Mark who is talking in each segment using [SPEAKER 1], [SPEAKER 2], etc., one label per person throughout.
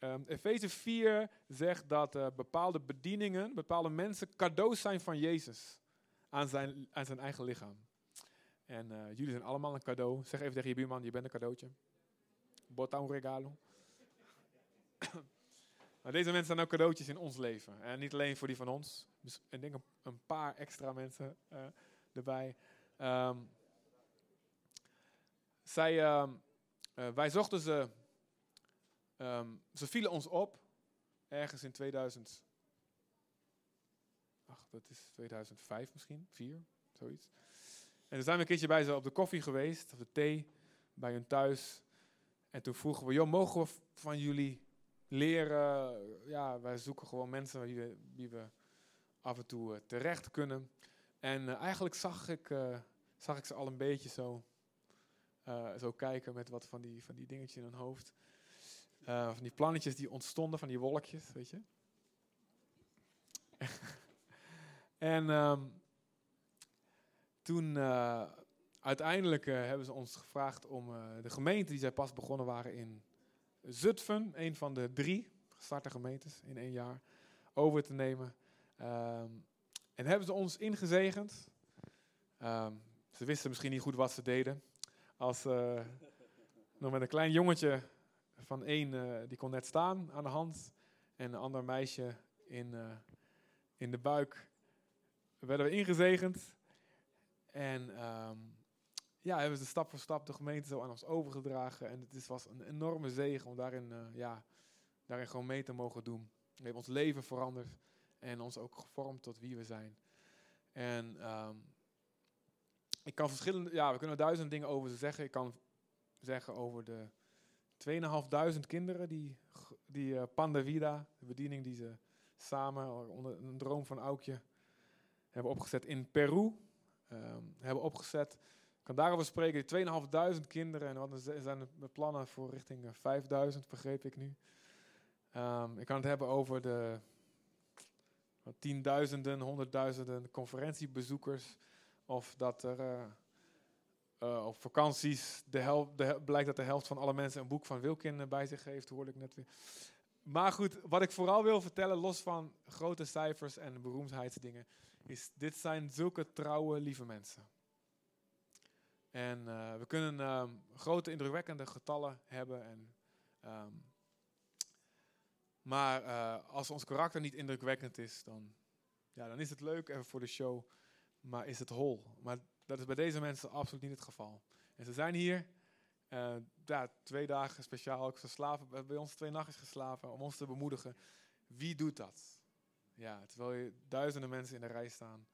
[SPEAKER 1] Um, Efeze 4 zegt dat uh, bepaalde bedieningen, bepaalde mensen cadeaus zijn van Jezus aan zijn, aan zijn eigen lichaam. En uh, jullie zijn allemaal een cadeau. Zeg even tegen je buurman, je bent een cadeautje. Bota un regalo. maar deze mensen zijn ook cadeautjes in ons leven. En niet alleen voor die van ons. Dus ik denk een, paar extra mensen uh, erbij. Um, zij, um, wij zochten ze Um, ze vielen ons op, ergens in 2000. Ach, dat is 2005 misschien, 4, zoiets. En toen zijn we een keertje bij ze op de koffie geweest, of de thee, bij hun thuis. En toen vroegen we, joh, mogen we van jullie leren? Ja, wij zoeken gewoon mensen wie we, we af en toe uh, terecht kunnen. En uh, eigenlijk zag ik, uh, zag ik ze al een beetje zo, zo kijken met wat van die, van die dingetjes in hun hoofd. Uh, van die plannetjes die ontstonden, van die wolkjes, weet je. en um, toen, uh, uiteindelijk uh, hebben ze ons gevraagd om de gemeente die zij pas begonnen waren in Zutphen, een van de drie gestarte gemeentes in één jaar, over te nemen. Um, en hebben ze ons ingezegend. Um, ze wisten misschien niet goed wat ze deden. Als nog met een klein jongetje van één, uh, die kon net staan aan de hand. En een ander meisje in, uh, in de buik. Werden we ingezegend. En um, ja, hebben ze stap voor stap de gemeente zo aan ons overgedragen. En het is, was een enorme zegen om daarin, uh, ja, daarin gewoon mee te mogen doen. We hebben ons leven veranderd. En ons ook gevormd tot wie we zijn. En um, ik kan verschillende, ja, we kunnen duizend dingen over ze zeggen. Ik kan zeggen over de 2.500 kinderen die, die uh, Panda Vida, de bediening die ze samen onder een droom van Aukje hebben opgezet in Peru. Um, hebben opgezet. Ik kan daarover spreken, 2.500 kinderen. En wat zijn de plannen voor richting 5.000, begreep ik nu. Um, ik kan het hebben over de tienduizenden, honderdduizenden conferentiebezoekers. Of dat er uh, op vakanties de helft, blijkt dat de helft van alle mensen een boek van Wilkin bij zich heeft, hoorde ik net weer. Maar goed, wat ik vooral wil vertellen, los van grote cijfers en beroemdheidsdingen, is dit zijn zulke trouwe, lieve mensen. En uh, we kunnen um, grote, indrukwekkende getallen hebben. En, um, maar als ons karakter niet indrukwekkend is, dan, ja, dan is het leuk even voor de show, maar is het hol. Maar dat is bij deze mensen absoluut niet het geval. En ze zijn hier uh, ja, twee dagen speciaal ook geslapen, bij ons twee nachten geslapen om ons te bemoedigen. Wie doet dat? Ja, terwijl je duizenden mensen in de rij staan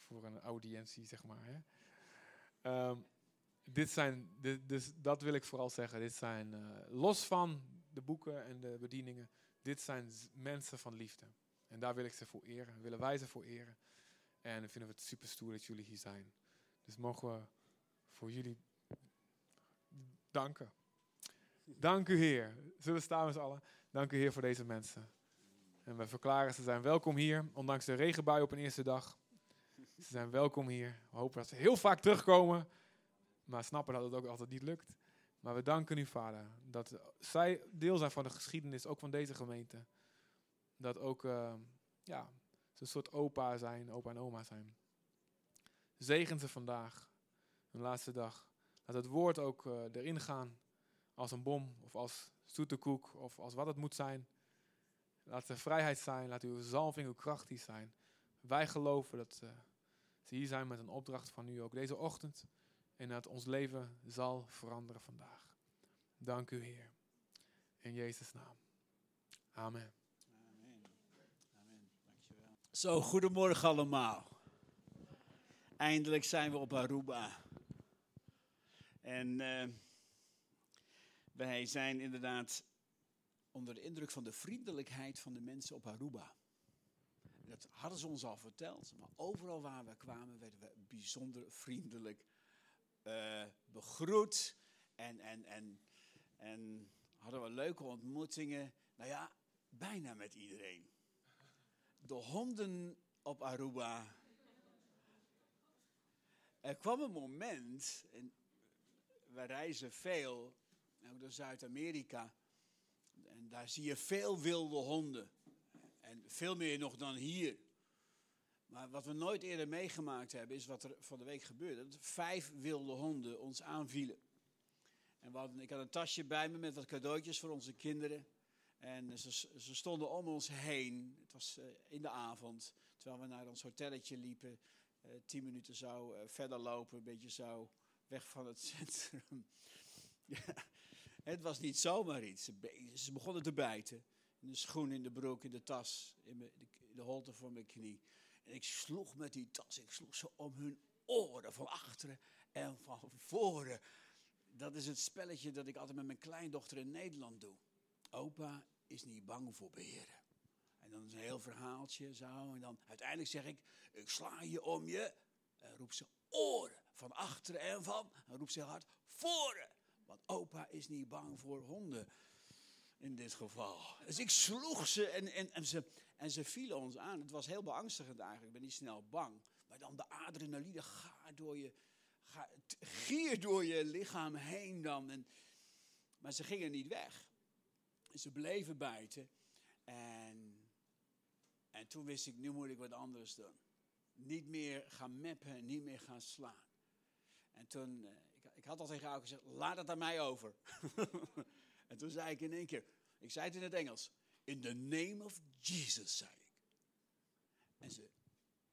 [SPEAKER 1] voor een audiëntie, zeg maar. Hè. Um, dit zijn, dit, dus dat wil ik vooral zeggen. Dit zijn, uh, los van de boeken en de bedieningen, dit zijn mensen van liefde. En daar wil ik ze voor eren, willen wij ze voor eren. En vinden we het super stoer dat jullie hier zijn. Dus mogen we voor jullie danken. Dank u Heer. Zullen we staan met allen? Dank u Heer voor deze mensen. En we verklaren ze zijn welkom hier, ondanks de regenbui op een eerste dag. Ze zijn welkom hier. We hopen dat ze heel vaak terugkomen, maar snappen dat het ook altijd niet lukt. Maar we danken u, Vader, dat zij deel zijn van de geschiedenis, ook van deze gemeente. Dat ook, uh, ja, ze een soort opa zijn, opa en oma zijn. Zegen ze vandaag, hun laatste dag. Laat het woord ook uh, erin gaan als een bom of als zoete koek of als wat het moet zijn. Laat er vrijheid zijn, laat uw zalving, uw kracht hier zijn. Wij geloven dat uh, ze hier zijn met een opdracht van u ook deze ochtend. En dat ons leven zal veranderen vandaag. Dank u Heer. In Jezus' naam. Amen.
[SPEAKER 2] Amen. Amen. Dankjewel. Zo, goedemorgen allemaal. Eindelijk zijn we op Aruba. En uh, wij zijn inderdaad onder de indruk van de vriendelijkheid van de mensen op Aruba. Dat hadden ze ons al verteld, maar overal waar we kwamen werden we bijzonder vriendelijk uh, begroet. En, en, en, en hadden we leuke ontmoetingen. Nou ja, bijna met iedereen. De honden op Aruba er kwam een moment, en we reizen veel, naar Zuid-Amerika. En daar zie je veel wilde honden. En veel meer nog dan hier. Maar wat we nooit eerder meegemaakt hebben, is wat er van de week gebeurde. Dat vijf wilde honden ons aanvielen. En ik had een tasje bij me met wat cadeautjes voor onze kinderen. En ze, ze stonden om ons heen. Het was uh, in de avond, terwijl we naar ons hotelletje liepen. Uh, tien minuten zo uh, verder lopen, een beetje zo weg van het centrum. het was niet zomaar iets. Ze, begonnen te bijten. In de schoen, in de broek, in de tas, in de, de holte van mijn knie. En ik sloeg met die tas, ik sloeg ze om hun oren, van achteren en van voren. Dat is het spelletje dat ik altijd met mijn kleindochter in Nederland doe. Opa is niet bang voor beren. En dan is een heel verhaaltje zo. En dan uiteindelijk zeg ik, ik sla je om je. En roept ze oren, van achteren en van. En roept ze hard, voren. Want opa is niet bang voor honden in dit geval. Dus ik sloeg ze en, en, en, ze en ze vielen ons aan. Het was heel beangstigend eigenlijk. Ik ben niet snel bang. Maar dan de adrenaline gaat door je, gaat, gier door je lichaam heen dan. En, maar ze gingen niet weg. Ze bleven bijten. En, en toen wist ik, nu moet ik wat anders doen. Niet meer gaan meppen, niet meer gaan slaan. En toen, uh, ik, ik, had al tegen haar gezegd, laat het aan mij over. en toen zei ik in één keer, ik zei het in het Engels. In the name of Jesus, zei ik. En ze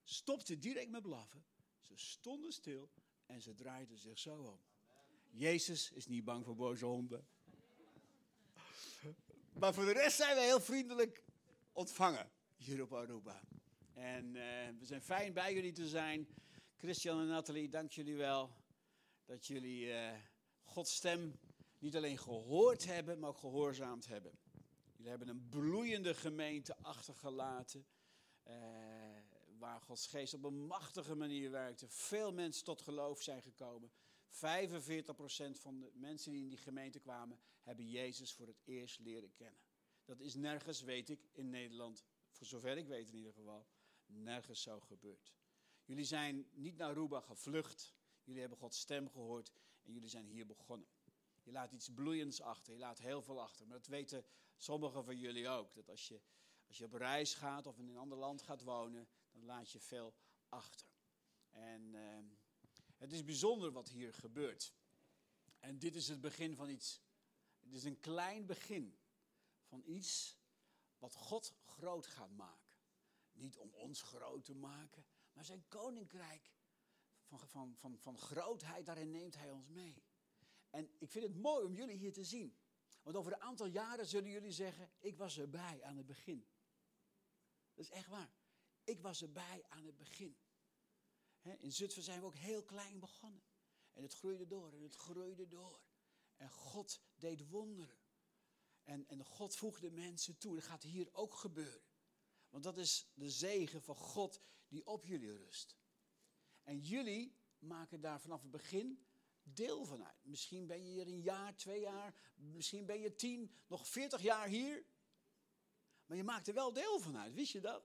[SPEAKER 2] stopte direct met blaffen. Ze stonden stil en ze draaiden zich zo om. Jezus is niet bang voor boze honden. Maar voor de rest zijn we heel vriendelijk ontvangen hier op Aruba. En uh, we zijn fijn bij jullie te zijn. Christian en Nathalie, dank jullie wel dat jullie uh, Gods stem niet alleen gehoord hebben, maar ook gehoorzaamd hebben. Jullie hebben een bloeiende gemeente achtergelaten. Uh, waar Gods geest op een machtige manier werkte. Veel mensen tot geloof zijn gekomen. 45% van de mensen die in die gemeente kwamen, hebben Jezus voor het eerst leren kennen. Dat is nergens, weet ik, in Nederland, zover ik weet in ieder geval, nergens zo gebeurd. Jullie zijn niet naar Aruba gevlucht. Jullie hebben Gods stem gehoord en jullie zijn hier begonnen. Je laat iets bloeiends achter, je laat heel veel achter. Maar dat weten sommigen van jullie ook. Dat als je, als je op reis gaat of in een ander land gaat wonen, dan laat je veel achter. En uh, het is bijzonder wat hier gebeurt. En dit is het begin van iets. Het is een klein begin van iets wat God groot gaat maken. Niet om ons groot te maken, maar zijn koninkrijk van, van, van, van grootheid, daarin neemt hij ons mee. En ik vind het mooi om jullie hier te zien. Want over een aantal jaren zullen jullie zeggen, ik was erbij aan het begin. Dat is echt waar. Ik was erbij aan het begin. in Zutphen zijn we ook heel klein begonnen. En het groeide door en het groeide door. En God deed wonderen. En, en God voegde mensen toe. Dat gaat hier ook gebeuren. Want dat is de zegen van God die op jullie rust. En jullie maken daar vanaf het begin deel van uit. Misschien ben je hier een jaar, twee jaar, misschien ben je tien, nog veertig jaar hier. Maar je maakt er wel deel van uit, wist je dat?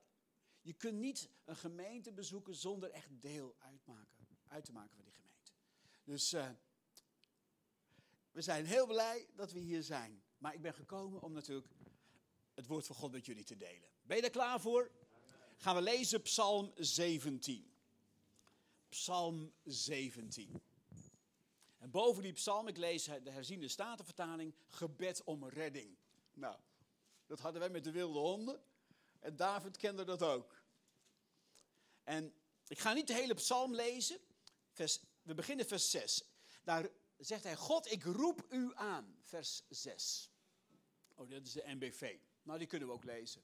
[SPEAKER 2] Je kunt niet een gemeente bezoeken zonder echt deel uit te maken van die gemeente. Dus uh, we zijn heel blij dat we hier zijn. Maar ik ben gekomen om natuurlijk het woord van God met jullie te delen. Ben je er klaar voor? Gaan we lezen Psalm 17. Psalm 17. En boven die psalm, ik lees de herziende statenvertaling, gebed om redding. Nou, dat hadden wij met de wilde honden. En David kende dat ook. En ik ga niet de hele psalm lezen. We beginnen vers 6. Daar zegt hij, God, ik roep u aan. Vers 6. Oh, dat is de NBV. Nou, die kunnen we ook lezen.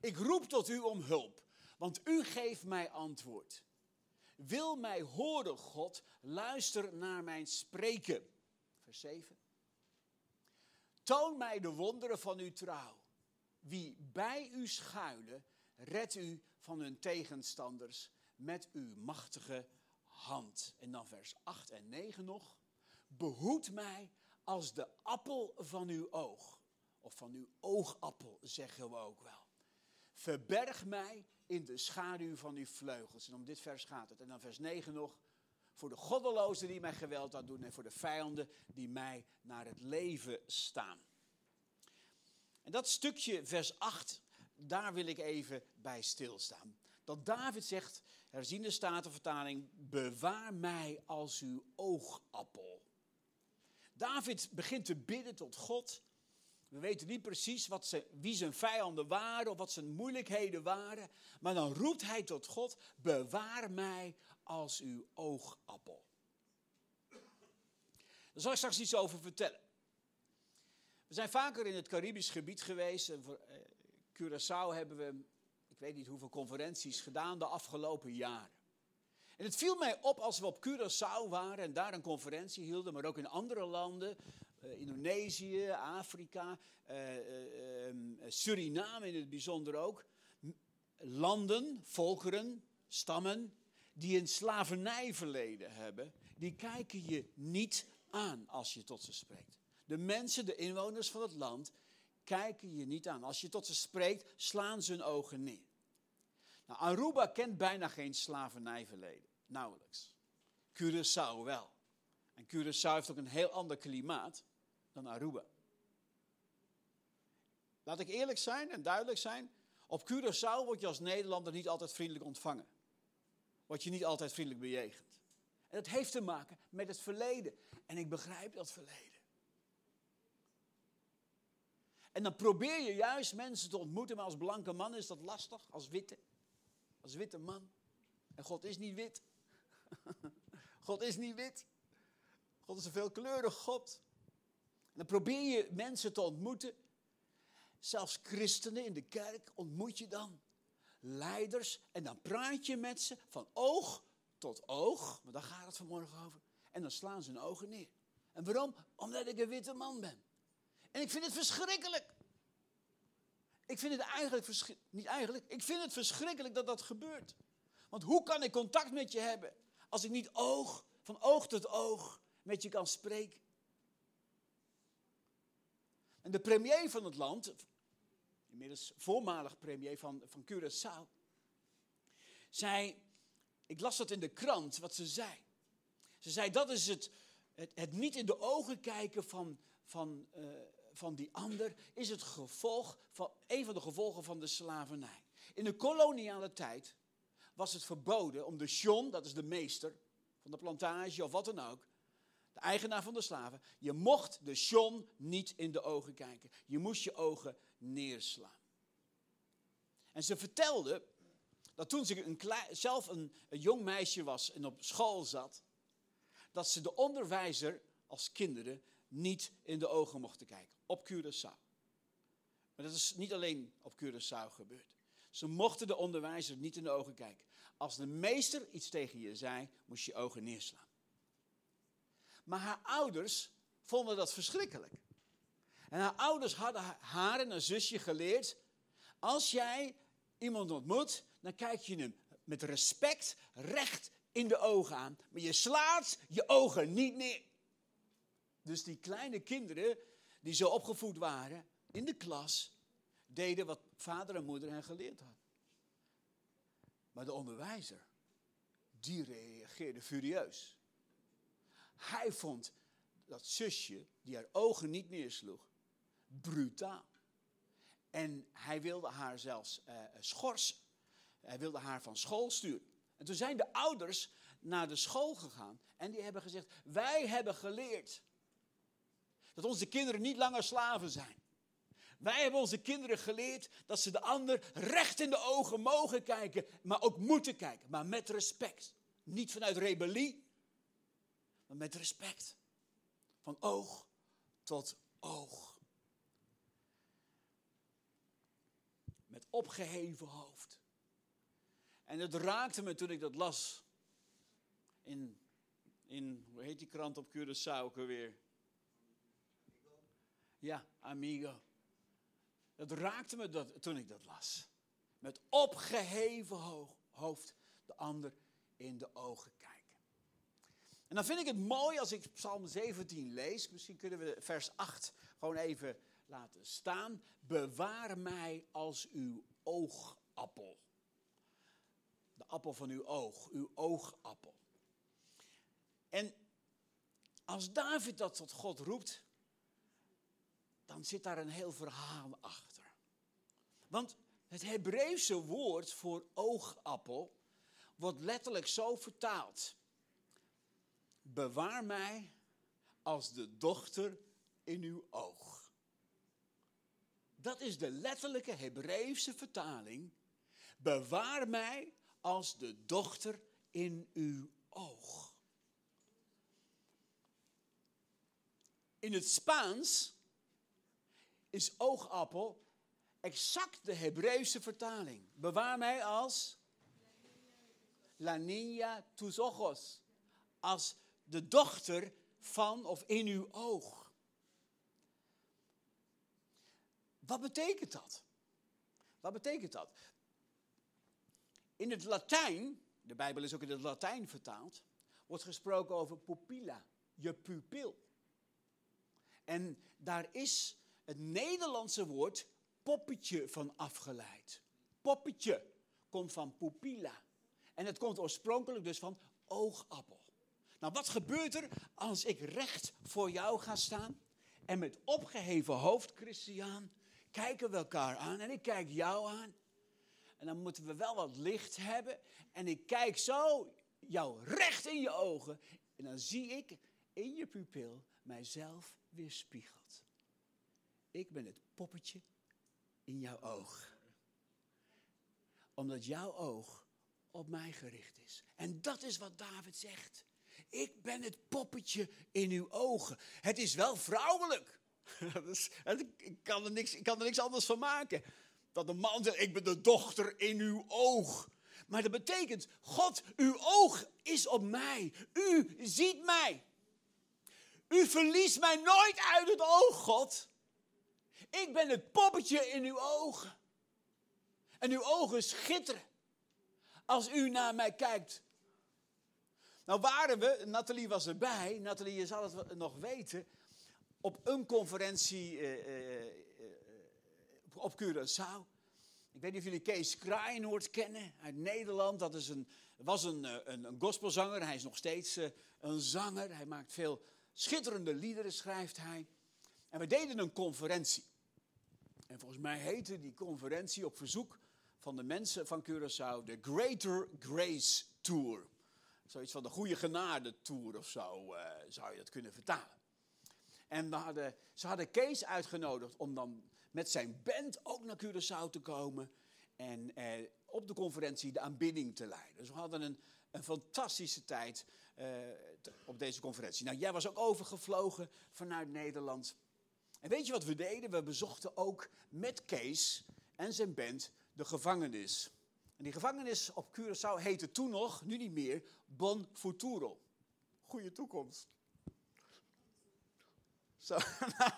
[SPEAKER 2] Ik roep tot u om hulp, want u geeft mij antwoord. Wil mij horen, God, luister naar mijn spreken. Vers 7. Toon mij de wonderen van uw trouw. Wie bij u schuilen, red u van hun tegenstanders met uw machtige hand. En dan vers 8 en 9 nog. Behoed mij als de appel van uw oog. Of van uw oogappel, zeggen we ook wel. Verberg mij in de schaduw van uw vleugels. En om dit vers gaat het. En dan vers 9 nog. Voor de goddelozen die mij geweld aan doen en voor de vijanden die mij naar het leven staan. En dat stukje, vers 8, daar wil ik even bij stilstaan. Dat David zegt, herziende statenvertaling, bewaar mij als uw oogappel. David begint te bidden tot God. We weten niet precies wat ze, wie zijn vijanden waren of wat zijn moeilijkheden waren. Maar dan roept hij tot God, bewaar mij als uw oogappel. Daar zal ik straks iets over vertellen. We zijn vaker in het Caribisch gebied geweest. Eh, Curaçao hebben we, ik weet niet hoeveel conferenties gedaan de afgelopen jaren. En het viel mij op als we op Curaçao waren en daar een conferentie hielden, maar ook in andere landen, uh, Indonesië, Afrika, uh, uh, Suriname in het bijzonder ook. Landen, volkeren, stammen die een slavernijverleden hebben, die kijken je niet aan als je tot ze spreekt. De mensen, de inwoners van het land, kijken je niet aan. Als je tot ze spreekt, slaan ze hun ogen neer. Nou, Aruba kent bijna geen slavernijverleden. Nauwelijks. Curaçao wel. En Curaçao heeft ook een heel ander klimaat dan Aruba. Laat ik eerlijk zijn en duidelijk zijn. Op Curaçao word je als Nederlander niet altijd vriendelijk ontvangen. Word je niet altijd vriendelijk bejegend. En dat heeft te maken met het verleden. En ik begrijp dat verleden. En dan probeer je juist mensen te ontmoeten, maar als blanke man is dat lastig, als witte. Als witte man. En God is niet wit. God is niet wit. God is een veelkleurig God. En dan probeer je mensen te ontmoeten. Zelfs christenen in de kerk ontmoet je dan. Leiders. En dan praat je met ze van oog tot oog. Maar daar gaat het vanmorgen over. En dan slaan ze hun ogen neer. En waarom? Omdat ik een witte man ben. En ik vind het verschrikkelijk. Ik vind het eigenlijk, niet eigenlijk, ik vind het verschrikkelijk dat dat gebeurt. Want hoe kan ik contact met je hebben als ik niet oog, van oog tot oog met je kan spreken? En de premier van het land, inmiddels voormalig premier van, van Curaçao, zei, ik las dat in de krant, wat ze zei. Ze zei, dat is het, het, het niet in de ogen kijken van, van, uh, van die ander is het gevolg van, een van de gevolgen van de slavernij. In de koloniale tijd was het verboden om de John, dat is de meester van de plantage of wat dan ook, de eigenaar van de slaven, je mocht de John niet in de ogen kijken. Je moest je ogen neerslaan. En ze vertelde dat toen ze een zelf een, een jong meisje was en op school zat, dat ze de onderwijzer als kinderen niet in de ogen mochten kijken. Op Curaçao. Maar dat is niet alleen op Curaçao gebeurd. Ze mochten de onderwijzer niet in de ogen kijken. Als de meester iets tegen je zei, moest je ogen neerslaan. Maar haar ouders vonden dat verschrikkelijk. En haar ouders hadden haar en haar zusje geleerd: als jij iemand ontmoet, dan kijk je hem met respect recht in de ogen aan. Maar je slaat je ogen niet neer. Dus die kleine kinderen die zo opgevoed waren in de klas, deden wat vader en moeder hen geleerd hadden. Maar de onderwijzer, die reageerde furieus. Hij vond dat zusje, die haar ogen niet neersloeg, brutaal. En hij wilde haar zelfs uh, schorsen. Hij wilde haar van school sturen. En toen zijn de ouders naar de school gegaan en die hebben gezegd: Wij hebben geleerd dat onze kinderen niet langer slaven zijn. Wij hebben onze kinderen geleerd dat ze de ander recht in de ogen mogen kijken, maar ook moeten kijken, maar met respect. Niet vanuit rebellie, maar met respect. Van oog tot oog. Met opgeheven hoofd. En het raakte me toen ik dat las. In, in hoe heet die krant op Curaçao ook alweer? Ja, amigo. Het raakte me dat, toen ik dat las. Met opgeheven hoofd de ander in de ogen kijken. En dan vind ik het mooi als ik Psalm 17 lees. Misschien kunnen we vers 8 gewoon even laten staan. Bewaar mij als uw oogappel. De appel van uw oog, uw oogappel. En als David dat tot God roept, dan zit daar een heel verhaal achter. Want het Hebreeuwse woord voor oogappel wordt letterlijk zo vertaald. Bewaar mij als de dochter in uw oog. Dat is de letterlijke Hebreeuwse vertaling. Bewaar mij als de dochter in uw oog. In het Spaans is oogappel exact de Hebreeuwse vertaling. Bewaar mij als la niña tus ojos. Als de dochter van of in uw oog. Wat betekent dat? Wat betekent dat? In het Latijn, de Bijbel is ook in het Latijn vertaald, wordt gesproken over pupilla, je pupil. En daar is het Nederlandse woord poppetje van afgeleid. Poppetje komt van pupilla. En het komt oorspronkelijk dus van oogappel. Nou, wat gebeurt er als ik recht voor jou ga staan en met opgeheven hoofd, Christian, kijken we elkaar aan en ik kijk jou aan. En dan moeten we wel wat licht hebben. En ik kijk zo jou recht in je ogen. En dan zie ik in je pupil mijzelf weerspiegeld. Ik ben het poppetje in jouw oog. Omdat jouw oog op mij gericht is. En dat is wat David zegt. Ik ben het poppetje in uw ogen. Het is wel vrouwelijk. ik, kan er niks, ik kan er niks anders van maken. Dat een man zegt, ik ben de dochter in uw oog. Maar dat betekent, God, uw oog is op mij. U ziet mij. U verliest mij nooit uit het oog, God. Ik ben het poppetje in uw ogen. En uw ogen schitteren als u naar mij kijkt. Nou waren we, Nathalie was erbij, Nathalie, je zal het nog weten, op een conferentie uh, uh, op Curaçao. Ik weet niet of jullie Kees Kraaienoord kennen uit Nederland. Dat is een, was een, een, een gospelzanger, hij is nog steeds een zanger. Hij maakt veel schitterende liederen, schrijft hij. En we deden een conferentie. En volgens mij heette die conferentie op verzoek van de mensen van Curaçao de Greater Grace Tour. Zoiets van de Goede Genade Tour of zo uh, zou je dat kunnen vertalen. En ze hadden Kees uitgenodigd om dan met zijn band ook naar Curaçao te komen. En eh, op de conferentie de aanbidding te leiden. Dus we hadden een, een fantastische tijd uh, op deze conferentie. Nou, jij was ook overgevlogen vanuit Nederland. En weet je wat we deden? We bezochten ook met Kees en zijn band de gevangenis. En die gevangenis op Curaçao heette toen nog, nu niet meer, Bon Futuro. Goede toekomst. Zo, nou,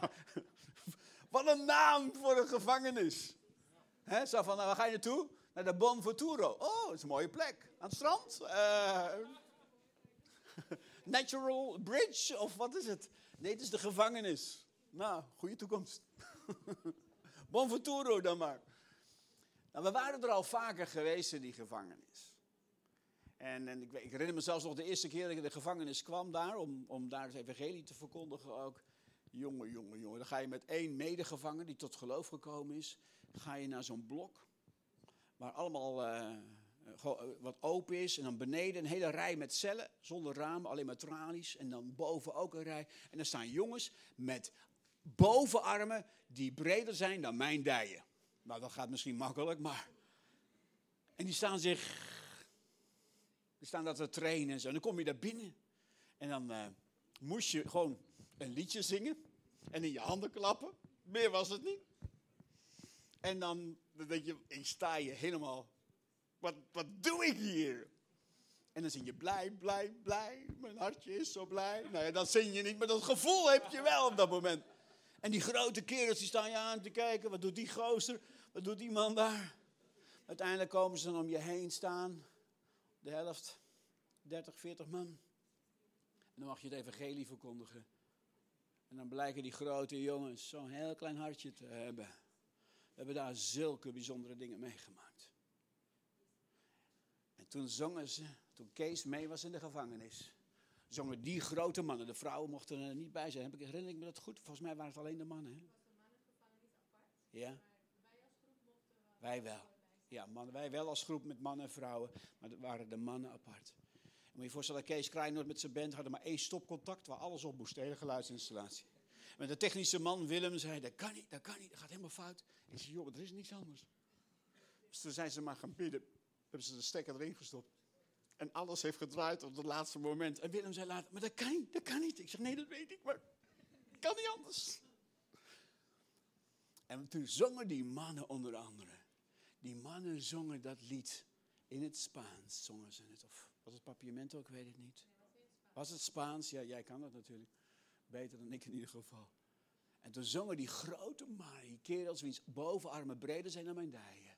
[SPEAKER 2] wat een naam voor een gevangenis. He, zo van, nou, waar ga je naartoe? Naar de Bon Futuro. Oh, dat is een mooie plek. Aan het strand? Uh, Natural Bridge, of wat is het? Nee, het is de gevangenis. Nou, goede toekomst. bon futuro dan maar. Nou, we waren er al vaker geweest in die gevangenis. En, en ik, ik, herinner me zelfs nog de eerste keer dat ik in de gevangenis kwam daar, om, om daar het evangelie te verkondigen ook. Jongen, jongen, jongen. Dan ga je met één medegevangen die tot geloof gekomen is, ga je naar zo'n blok waar allemaal uh, wat open is. En dan beneden een hele rij met cellen, zonder ramen, alleen maar tralies. En dan boven ook een rij. En dan staan jongens met bovenarmen die breder zijn dan mijn dijen. Nou, dat gaat misschien makkelijk, maar. En die staan zich. Die staan dat te trainen en zo. En dan kom je daar binnen. En dan uh, moest je gewoon een liedje zingen. En in je handen klappen. Meer was het niet. En dan, dan denk je, ik sta je helemaal. Wat, wat doe ik hier? En dan zing je blij, blij, blij. Mijn hartje is zo blij. Nou ja, dat zing je niet, maar dat gevoel heb je wel op dat moment. En die grote kerels die staan je aan te kijken. Wat doet die gozer? Wat doet die man daar? Uiteindelijk komen ze dan om je heen staan. De helft, 30, 40 man. En dan mag je het evangelie verkondigen. En dan blijken die grote jongens zo'n heel klein hartje te hebben. We hebben daar zulke bijzondere dingen meegemaakt. En toen zongen ze, toen Kees mee was in de gevangenis, zongen die grote mannen. De vrouwen mochten er niet bij zijn. Heb ik, herinner ik me dat goed? Volgens mij waren het alleen de mannen. Hè? Ja? Wij wel. Ja, mannen, wij wel als groep met mannen en vrouwen, maar dat waren de mannen apart. En moet je voorstellen, Kees Krijnoord met zijn band hadden maar één stopcontact waar alles op moest, de hele geluidsinstallatie. Met de technische man Willem zei, dat kan niet, dat kan niet, dat gaat helemaal fout. Ik zei, joh, er is niets anders. Dus toen zijn ze maar gaan bidden, hebben ze de stekker erin gestopt. En alles heeft gedraaid op het laatste moment. En Willem zei later, maar dat kan niet, dat kan niet. Ik zeg, nee, dat weet ik, maar kan niet anders. En toen zongen die mannen onder andere. Die mannen zongen dat lied in het Spaans, zongen ze het. Of was het papiamento, ik weet het niet. Was het Spaans? Ja, jij kan dat natuurlijk. Beter dan ik in ieder geval. En toen zongen die grote die kerels wiens bovenarmen breder zijn dan mijn dijen.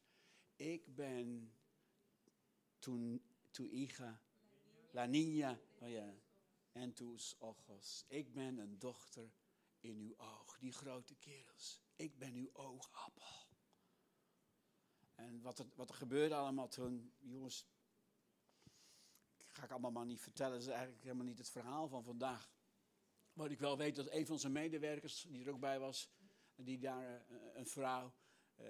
[SPEAKER 2] Ik ben toen, tu hija, la niña, oh en tus ojos. Ik ben een dochter in uw oog. Die grote kerels. Ik ben uw oogappel. En wat er, wat er gebeurde allemaal toen, jongens, ga ik allemaal maar niet vertellen. Dat is eigenlijk helemaal niet het verhaal van vandaag. Maar ik wel weet dat een van zijn medewerkers, die er ook bij was, die daar, eh, een vrouw, uh,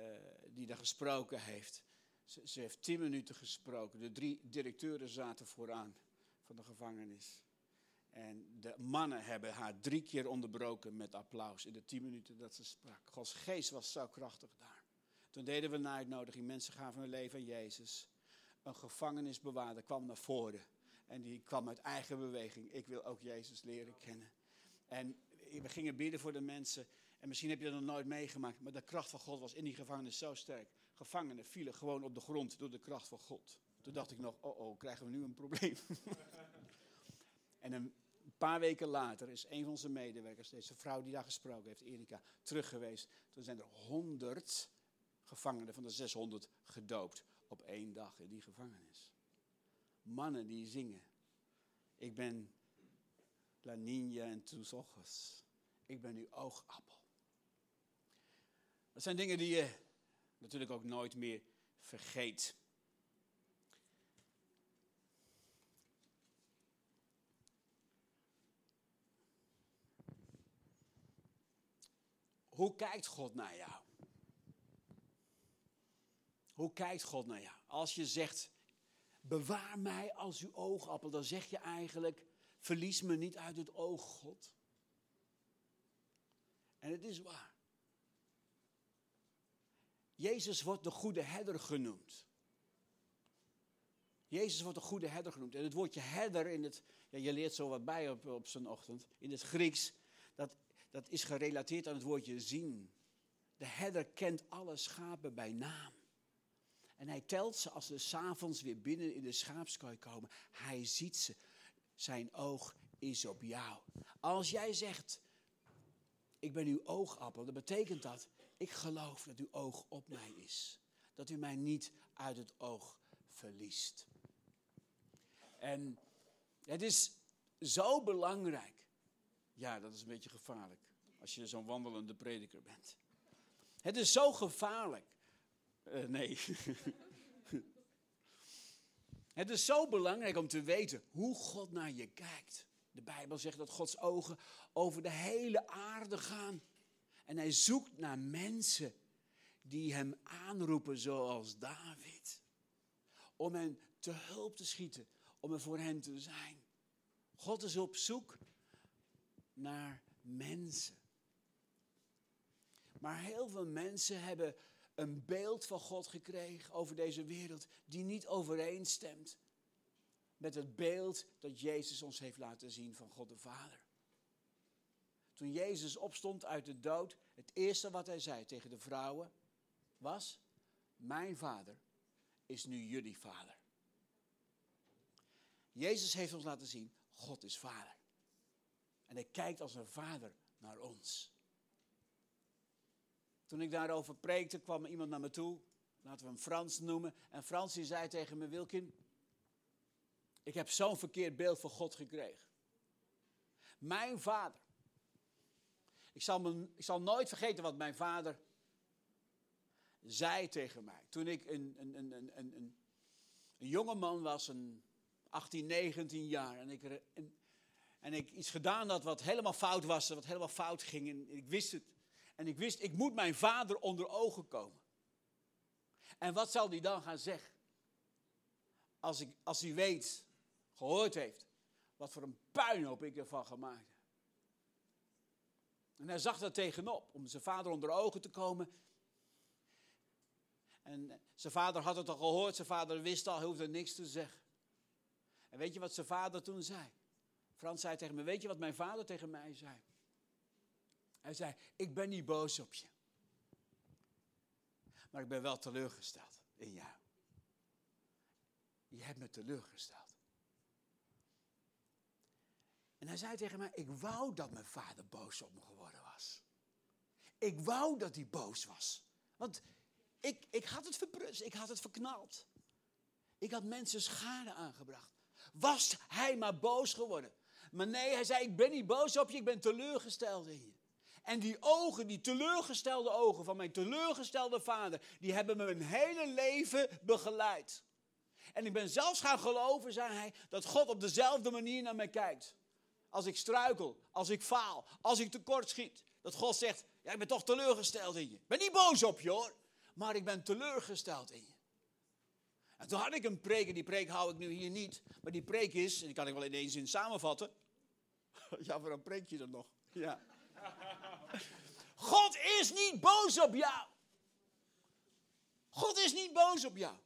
[SPEAKER 2] die daar gesproken heeft. Ze, ze, heeft tien minuten gesproken. De drie directeuren zaten vooraan van de gevangenis. En de mannen hebben haar drie keer onderbroken met applaus in de tien minuten dat ze sprak. Gods geest was zo krachtig daar. Toen deden we een uitnodiging. Mensen gaven hun leven aan Jezus. Een gevangenisbewaarder kwam naar voren. En die kwam uit eigen beweging. Ik wil ook Jezus leren kennen. En we gingen bidden voor de mensen. En misschien heb je dat nog nooit meegemaakt. Maar de kracht van God was in die gevangenis zo sterk. Gevangenen vielen gewoon op de grond door de kracht van God. Toen dacht ik nog, oh oh, krijgen we nu een probleem. en een paar weken later is een van zijn medewerkers, deze vrouw die daar gesproken heeft, Erika, terug geweest. Toen zijn er honderd gevangenen van de 600 gedoopt op één dag in die gevangenis. Mannen die zingen. Ik ben La Niña en tus ojos. Ik ben uw oogappel. Dat zijn dingen die je natuurlijk ook nooit meer vergeet. Hoe kijkt God naar jou? Hoe kijkt God naar jou? Als je zegt, bewaar mij als uw oogappel, dan zeg je eigenlijk, verlies me niet uit het oog, God. En het is waar. Jezus wordt de goede herder genoemd. Jezus wordt de goede herder genoemd. En het woordje herder in het, ja, je leert zo wat bij op, op zijn ochtend, in het Grieks, dat, dat is gerelateerd aan het woordje zien. De herder kent alle schapen bij naam. En hij telt ze als ze s'avonds weer binnen in de schaapskooi komen. Hij ziet ze. Zijn oog is op jou. Als jij zegt, ik ben uw oogappel, dan betekent dat, ik geloof dat uw oog op mij is. Dat u mij niet uit het oog verliest. En het is zo belangrijk. Ja, dat is een beetje gevaarlijk als je zo'n wandelende prediker bent. Het is zo gevaarlijk uh, nee. Het is zo belangrijk om te weten hoe God naar je kijkt. De Bijbel zegt dat Gods ogen over de hele aarde gaan. En hij zoekt naar mensen die hem aanroepen zoals David. Om hen te hulp te schieten, om er voor hen te zijn. God is op zoek naar mensen. Maar heel veel mensen hebben een beeld van God gekregen over deze wereld die niet overeenstemt met het beeld dat Jezus ons heeft laten zien van God de Vader. Toen Jezus opstond uit de dood, het eerste wat hij zei tegen de vrouwen was: Mijn vader is nu jullie vader. Jezus heeft ons laten zien: God is vader. En hij kijkt als een vader naar ons. Toen ik daarover preekte, kwam iemand naar me toe. Laten we hem Frans noemen. En Frans die zei tegen me, Wilkin, ik heb zo'n verkeerd beeld van God gekregen. Mijn vader. Ik zal, me, ik zal nooit vergeten wat mijn vader zei tegen mij. Toen ik een, een, een, een, een, een jonge man was, een 18, 19 jaar. En ik, en, en ik iets gedaan had wat helemaal fout was, wat helemaal fout ging. En ik wist het. En ik wist, ik moet mijn vader onder ogen komen. En wat zal hij dan gaan zeggen? Als, ik, als hij weet, gehoord heeft, wat voor een puinhoop ik ervan gemaakt heb. En hij zag daar tegenop, om zijn vader onder ogen te komen. En zijn vader had het al gehoord, zijn vader wist al, hij hoefde niks te zeggen. En weet je wat zijn vader toen zei? Frans zei tegen me, weet je wat mijn vader tegen mij zei? Hij zei, ik ben niet boos op je. Maar ik ben wel teleurgesteld in jou. Je hebt me teleurgesteld. En hij zei tegen mij, ik wou dat mijn vader boos op me geworden was. Ik wou dat hij boos was. Want ik, ik had het verprust, ik had het verknald. Ik had mensen schade aangebracht. Was hij maar boos geworden. Maar nee, hij zei, ik ben niet boos op je, ik ben teleurgesteld in je. En die ogen, die teleurgestelde ogen van mijn teleurgestelde vader, die hebben me mijn hele leven begeleid. En ik ben zelfs gaan geloven, zei hij, dat God op dezelfde manier naar mij kijkt. Als ik struikel, als ik faal, als ik tekort schiet. Dat God zegt, ja, ik ben toch teleurgesteld in je. Ik ben niet boos op je hoor, maar ik ben teleurgesteld in je. En toen had ik een preek, en die preek hou ik nu hier niet. Maar die preek is, en die kan ik wel in één zin samenvatten. Ja, voor een preek je er nog. Ja. God is niet boos op jou. God is niet boos op jou.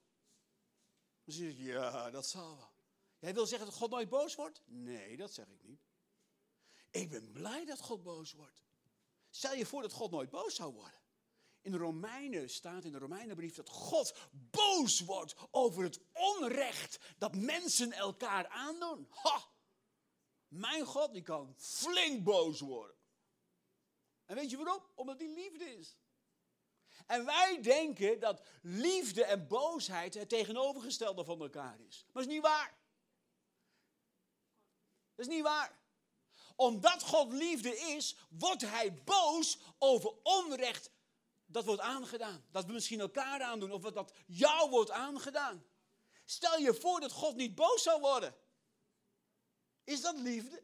[SPEAKER 2] Dan zeg je, ja, dat zal wel. Jij wil zeggen dat God nooit boos wordt? Nee, dat zeg ik niet. Ik ben blij dat God boos wordt. Stel je voor dat God nooit boos zou worden. In de Romeinen staat in de Romeinenbrief dat God boos wordt over het onrecht dat mensen elkaar aandoen. Ha! Mijn God, die kan flink boos worden. En weet je waarom? Omdat die liefde is. En wij denken dat liefde en boosheid het tegenovergestelde van elkaar is. Maar dat is niet waar. Dat is niet waar. Omdat God liefde is, wordt hij boos over onrecht dat wordt aangedaan. Dat we misschien elkaar aandoen of dat jou wordt aangedaan. Stel je voor dat God niet boos zou worden. Is dat liefde?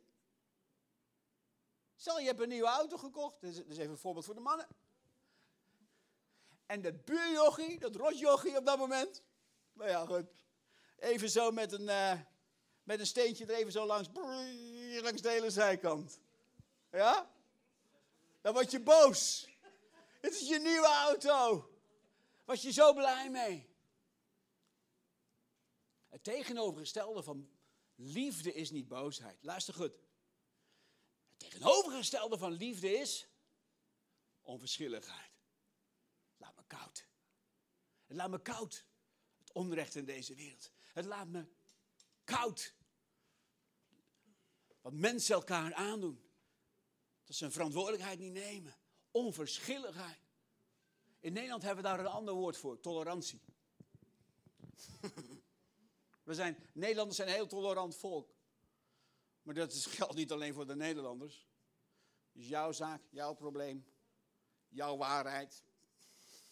[SPEAKER 2] Stel je hebt een nieuwe auto gekocht. Dat is, even een voorbeeld voor de mannen. En dat buurjochie, dat rotjochie op dat moment. Nou ja, goed. Even zo met een, uh, met een steentje er even zo langs, langs de hele zijkant. Ja? Dan word je boos. Het is je nieuwe auto. Was je zo blij mee? Het tegenovergestelde van liefde is niet boosheid. Luister goed. Het tegenovergestelde van liefde is onverschilligheid. Laat me koud. Het laat me koud. Het onrecht in deze wereld. Het laat me koud. Wat mensen elkaar aandoen. Dat ze hun verantwoordelijkheid niet nemen. Onverschilligheid. In Nederland hebben we daar een ander woord voor, tolerantie. we zijn, Nederlanders zijn een heel tolerant volk. Maar dat geldt niet alleen voor de Nederlanders. is jouw zaak, jouw probleem, jouw waarheid.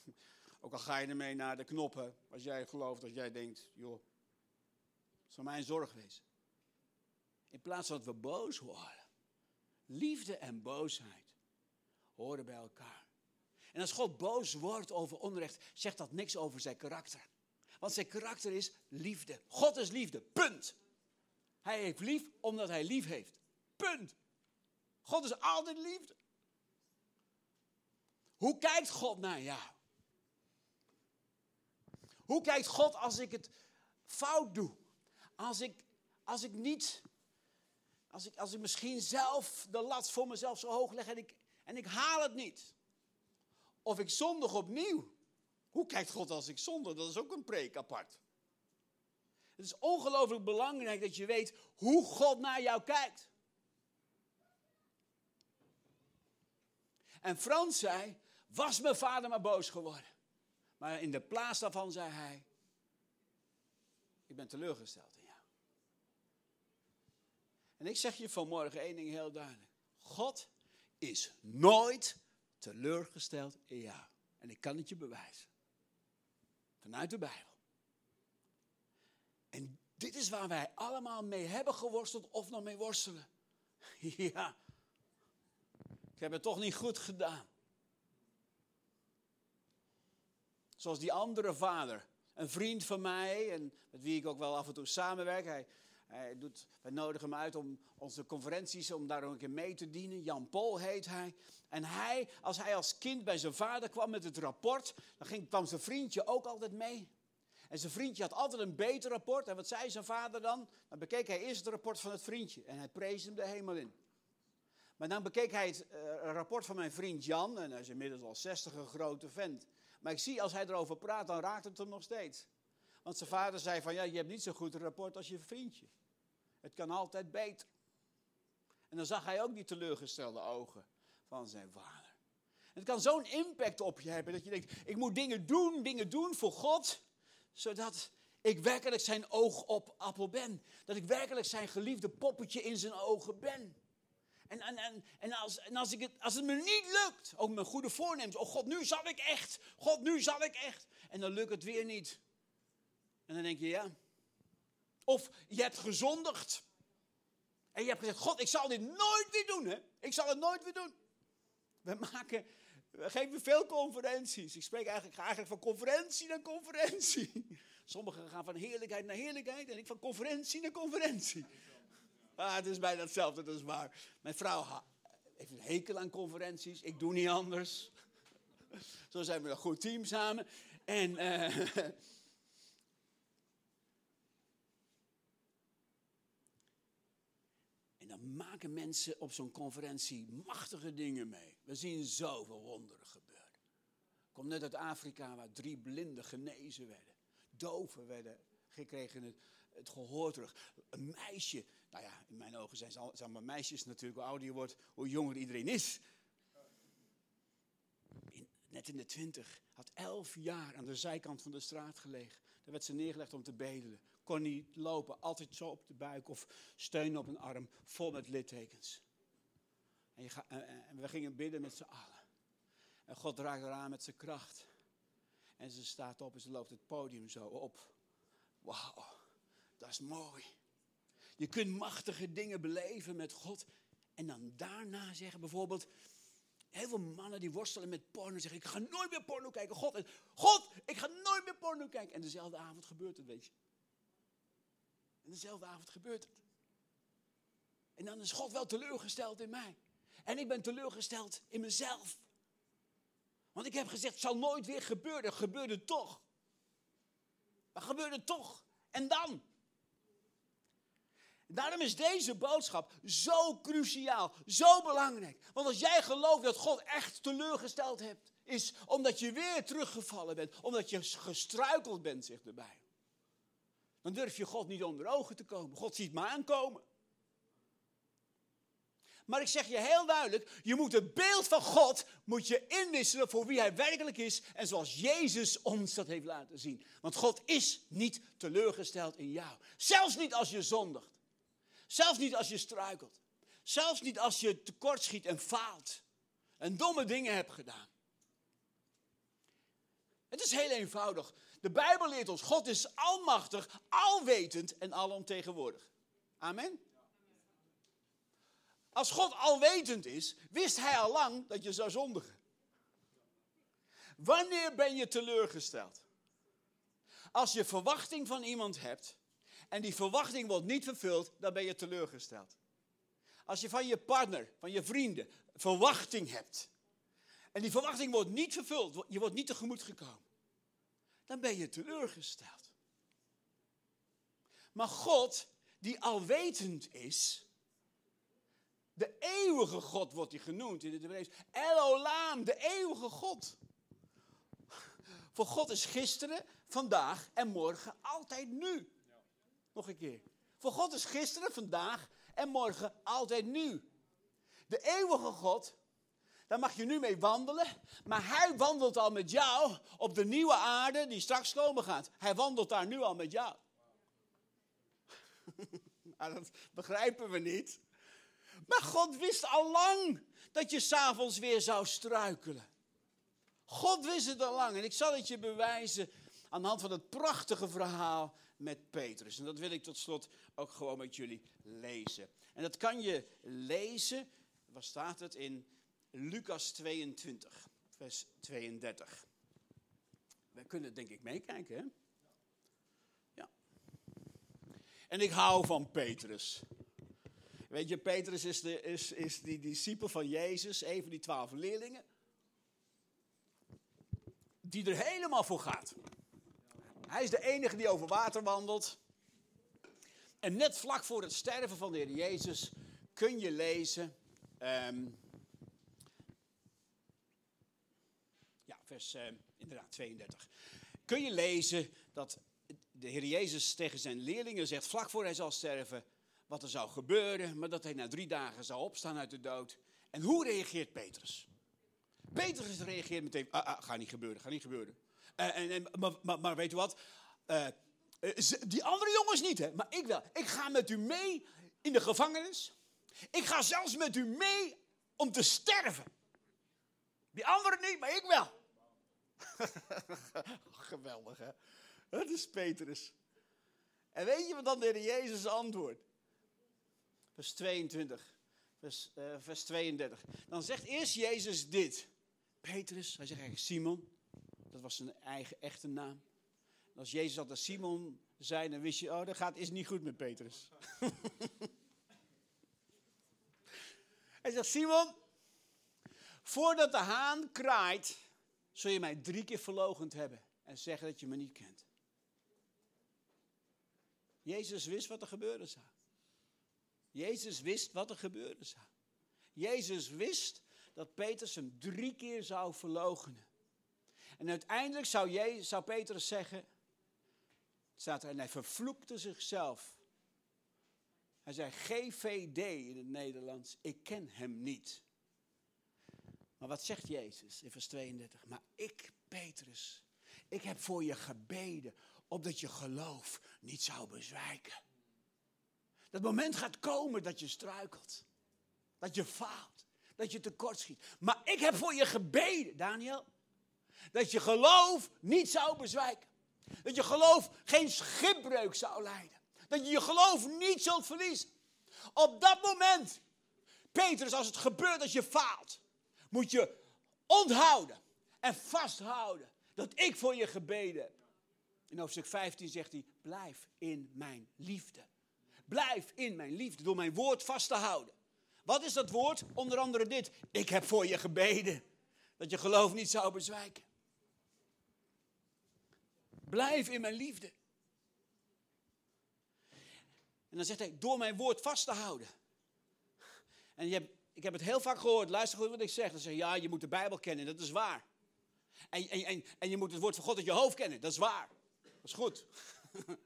[SPEAKER 2] Ook al ga je ermee naar de knoppen, als jij gelooft, als jij denkt, joh, zal mijn zorg wezen. In plaats dat we boos worden. Liefde en boosheid horen bij elkaar. En als God boos wordt over onrecht, zegt dat niks over zijn karakter. Want zijn karakter is liefde. God is liefde. Punt. Hij heeft lief omdat hij lief heeft. Punt. God is altijd liefde. Hoe kijkt God naar jou? Hoe kijkt God als ik het fout doe? Als ik, als ik niet, als ik, als ik misschien zelf de lat voor mezelf zo hoog leg en ik, en ik haal het niet. Of ik zondig opnieuw. Hoe kijkt God als ik zondig? Dat is ook een preek apart. Het is ongelooflijk belangrijk dat je weet hoe God naar jou kijkt. En Frans zei, was mijn vader maar boos geworden. Maar in de plaats daarvan zei hij, ik ben teleurgesteld. En ik zeg je vanmorgen één ding heel duidelijk. God is nooit teleurgesteld in jou. En ik kan het je bewijzen. Vanuit de Bijbel. En dit is waar wij allemaal mee hebben geworsteld of nog mee worstelen. Ja, ik heb het toch niet goed gedaan. Zoals die andere vader. Een vriend van mij, en met wie ik ook wel af en toe samenwerk. Hij, hij doet, wij nodigen hem uit om onze conferenties, om daar ook een keer mee te dienen. Jan Pol heet hij. En hij, als hij als kind bij zijn vader kwam met het rapport, dan ging, kwam zijn vriendje ook altijd mee. En zijn vriendje had altijd een beter rapport. En wat zei zijn vader dan? Dan bekeek hij eerst het rapport van het vriendje. En hij prees hem de hemel in. Maar dan bekeek hij het uh, rapport van mijn vriend Jan. En hij is inmiddels al 60 een grote vent. Maar ik zie als hij erover praat, dan raakt het hem nog steeds. Want zijn vader zei van ja, je hebt niet zo goed een rapport als je vriendje. Het kan altijd beter. En dan zag hij ook die teleurgestelde ogen van zijn vader. het kan zo'n impact op je hebben dat je denkt, ik moet dingen doen, dingen doen voor God, zodat ik werkelijk zijn oog op appel ben. Dat ik werkelijk zijn geliefde poppetje in zijn ogen ben. En, en, en, en, als, en als, ik het, als het me niet lukt, ook mijn goede voornemens, oh God, nu zal ik echt, God, nu zal ik echt. En dan lukt het weer niet. En dan denk je, ja. Of je hebt gezondigd. En je hebt gezegd, God, ik zal dit nooit weer doen, hè. Ik zal het nooit weer doen. We maken, we geven veel conferenties. Ik spreek eigenlijk, ga eigenlijk van conferentie naar conferentie. Sommigen gaan van heerlijkheid naar heerlijkheid en ik van conferentie naar conferentie. Ah, het is bijna hetzelfde, dat is waar. Mijn vrouw heeft een hekel aan conferenties. Ik doe niet anders. Zo zijn we een goed team samen. En, uh, dan maken mensen op zo'n conferentie machtige dingen mee. We zien zoveel wonderen gebeuren. Ik kom net uit Afrika waar drie blinden genezen werden. Doven werden gekregen het, het gehoor terug. Een meisje nou ja, in mijn ogen zijn, zijn maar meisjes natuurlijk, hoe ouder je wordt, hoe jonger iedereen is. net in de twintig, had elf jaar aan de zijkant van de straat gelegen. Daar werd ze neergelegd om te bedelen. Kon niet lopen, altijd zo op de buik of steunen op een arm, vol met littekens. En, je en we gingen bidden met z'n allen. En God draagt eraan met zijn kracht. En ze staat op en ze loopt het podium zo op. Wauw, dat is mooi. Je kunt machtige dingen beleven met God. En dan daarna zeggen bijvoorbeeld, heel veel mannen die worstelen met porno zeggen, ik ga nooit meer porno kijken. God, God, ik ga nooit meer porno kijken. En dezelfde avond gebeurt het, weet je. En dezelfde avond gebeurt het. En dan is God wel teleurgesteld in mij. En ik ben teleurgesteld in mezelf. Want ik heb gezegd, het zal nooit weer gebeuren. Gebeurde toch. Maar gebeurde toch. En dan? Daarom is deze boodschap zo cruciaal, zo belangrijk. Want als jij gelooft dat God echt teleurgesteld hebt, is omdat je weer teruggevallen bent, omdat je gestruikeld bent, zegt Bijbel. Dan durf je God niet onder ogen te komen. God ziet me aankomen. Maar ik zeg je heel duidelijk, je moet het beeld van God moet je inwisselen voor wie hij werkelijk is en zoals Jezus ons dat heeft laten zien. Want God is niet teleurgesteld in jou. Zelfs niet als je zondigt. Zelfs niet als je struikelt. Zelfs niet als je tekortschiet en faalt. En domme dingen hebt gedaan. Het is heel eenvoudig. De Bijbel leert ons, God is almachtig, alwetend en alomtegenwoordig. Amen. Als God alwetend is, wist hij al lang dat je zou zondigen. Wanneer ben je teleurgesteld? Als je verwachting van iemand hebt en die verwachting wordt niet vervuld, dan ben je teleurgesteld. Als je van je partner, van je vrienden, verwachting hebt. En die verwachting wordt niet vervuld, je wordt niet tegemoet gekomen. Dan ben je teleurgesteld. Maar God, die alwetend is, de eeuwige God wordt hij genoemd in het Hebreeuws. Elolam, de eeuwige God. Voor God is gisteren, vandaag en morgen altijd nu. Nog een keer. Voor God is gisteren, vandaag en morgen altijd nu. De eeuwige God, daar mag je nu mee wandelen. Maar hij wandelt al met jou op de nieuwe aarde die straks komen gaat. Hij wandelt daar nu al met jou. maar dat begrijpen we niet. Maar God wist al lang dat je s'avonds weer zou struikelen. God wist het al lang. En ik zal het je bewijzen aan de hand van het prachtige verhaal met Petrus. En dat wil ik tot slot ook gewoon met jullie lezen. En dat kan je lezen, waar staat het, in Lucas 22, vers 32. we kunnen denk ik meekijken, hè? Ja. En ik hou van Petrus. Weet je, Petrus is, de, is, is die discipel van Jezus, een van die twaalf leerlingen. Die er helemaal voor gaat. Hij is de enige die over water wandelt. En net vlak voor het sterven van de Heer Jezus kun je lezen. ehm, vers eh, inderdaad 32. Kun je lezen dat de Heer Jezus tegen zijn leerlingen zegt, vlak voor hij zal sterven, wat er zou gebeuren, maar dat hij na drie dagen zou opstaan uit de dood. En hoe reageert Petrus? Petrus reageert meteen, ah, ah, gaat niet gebeuren, gaat niet gebeuren. Eh, en, en, maar, maar, weet u wat? Eh, die andere jongens niet, hè? maar ik wel. Ik ga met u mee in de gevangenis. Ik ga zelfs met u mee om te sterven. Die anderen niet, maar ik wel. Geweldig, hè? Dat is Petrus. En weet je wat dan de Heer Jezus antwoordt? Vers 22, vers, eh, vers 32. Dan zegt eerst Jezus dit. Petrus, hij zegt eigenlijk Simon. Dat was zijn eigen echte naam. Als Jezus altijd Simon zei, dan wist je, oh, dat gaat, is niet goed met Petrus. hij zegt, Simon, voordat de haan kraait, zul je mij drie keer verloochend hebben en zeggen dat je me niet kent. Jezus wist wat er gebeuren zou. Jezus wist wat er gebeuren zou. Jezus wist dat Petrus hem drie keer zou verloochenen. En uiteindelijk zou, Jezus, zou Petrus zeggen, staat er, en hij vervloekte zichzelf. Hij zei GVD in het Nederlands, ik ken hem niet. Maar wat zegt Jezus in vers 32? Maar ik, Petrus, ik heb voor je gebeden, opdat je geloof niet zou bezwijken. Dat moment gaat komen dat je struikelt. Dat je faalt. Dat je tekortschiet. Maar ik heb voor je gebeden, Daniel. Dat je geloof niet zou bezwijken. Dat je geloof geen schipbreuk zou leiden. Dat je je geloof niet zult verliezen. Op dat moment, Petrus, als het gebeurt dat je faalt, moet je onthouden en vasthouden dat ik voor je gebeden heb. In hoofdstuk 15 zegt hij, blijf in mijn liefde. Blijf in mijn liefde door mijn woord vast te houden. Wat is dat woord? Onder andere dit. Ik heb voor je gebeden. Dat je geloof niet zou bezwijken. Blijf in mijn liefde. En dan zegt hij, door mijn woord vast te houden. En je hebt, ik heb het heel vaak gehoord, luister goed wat ik zeg. Dan zeg je, ja, je moet de Bijbel kennen, dat is waar. En, en, en, en je moet het woord van God uit je hoofd kennen, dat is waar. Dat is goed.